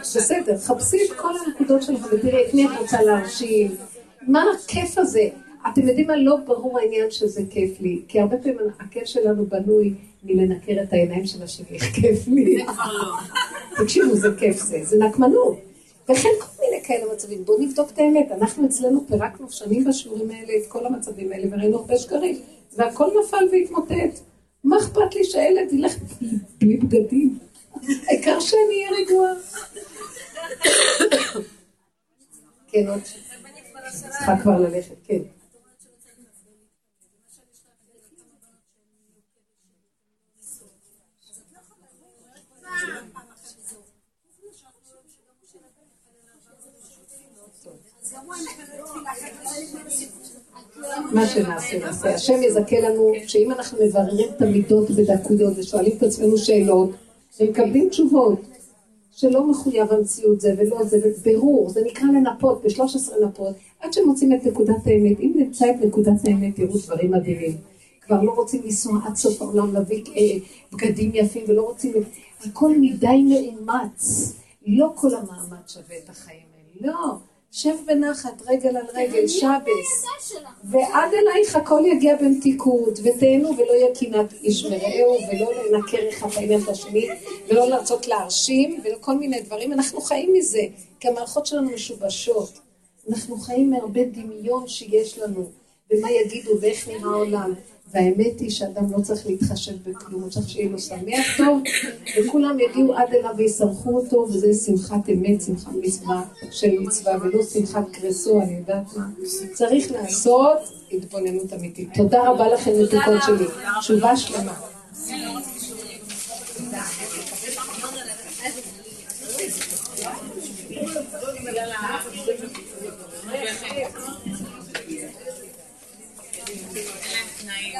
בסדר, חפשי את כל הנקודות שלך ותראי את מי את רוצה להרשים. מה הכיף הזה? אתם יודעים מה? לא ברור העניין שזה כיף לי, כי הרבה פעמים הכיף שלנו בנוי מלנקר את העיניים של השני, איך כיף לי. תקשיבו, זה כיף זה, זה נקמנות. וכן כל מיני כאלה מצבים. בואו נבדוק את האמת. אנחנו אצלנו פירקנו שנים בשיעורים האלה את כל המצבים האלה, וראינו הרבה שקרים. והכל נפל והתמוטט. מה אכפת לי שהילד ילך בלי- בלי בגדים? העיקר שאני אהיה רגועה. כן, עוד צריכה כבר ללכת, כן. מה שנעשה, נעשה. השם יזכה לנו, שאם אנחנו מבררים את המידות בדקויות ושואלים את עצמנו שאלות, ומקבלים תשובות, שלא מחויב המציאות זה ולא זה, ובירור, זה נקרא לנפות, ב-13 נפות, עד שמוצאים את נקודת האמת. אם נמצא את נקודת האמת, תראו דברים מדהימים. כבר לא רוצים לנסוע עד סוף העולם להביא אה, בגדים יפים, ולא רוצים... הכל מדי מאומץ. לא כל המאמץ שווה את החיים האלה. לא. שב בנחת, רגל על רגל, שבס. ועד אלייך הכל יגיע במתיקות, ותהנו ולא יהיה קנאת איש ורעהו, ולא לנקר אחד העניין את השני, ולא לרצות להרשים, ולכל מיני דברים. אנחנו חיים מזה, כי המערכות שלנו משובשות. אנחנו חיים מהרבה דמיון שיש לנו, ומה יגידו ואיך נראה העולם. והאמת היא שאדם לא צריך להתחשב בכלום, הוא צריך שיהיה לו שמח טוב, וכולם יגיעו עד אליו וישמחו אותו, וזה שמחת אמת, שמחת מצווה של מצווה, ולא שמחת קרסו, אני יודעת מה. צריך לעשות התבוננות אמיתית. תודה רבה לכם, מתוקות שלי. תשובה שלמה.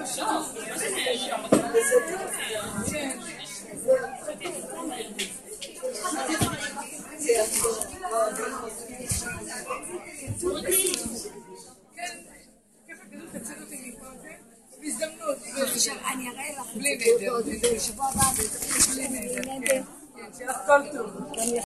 עכשיו אני אראה לך את זה בשבוע הבא, בלי נדר. שיהיה לך כל טוב.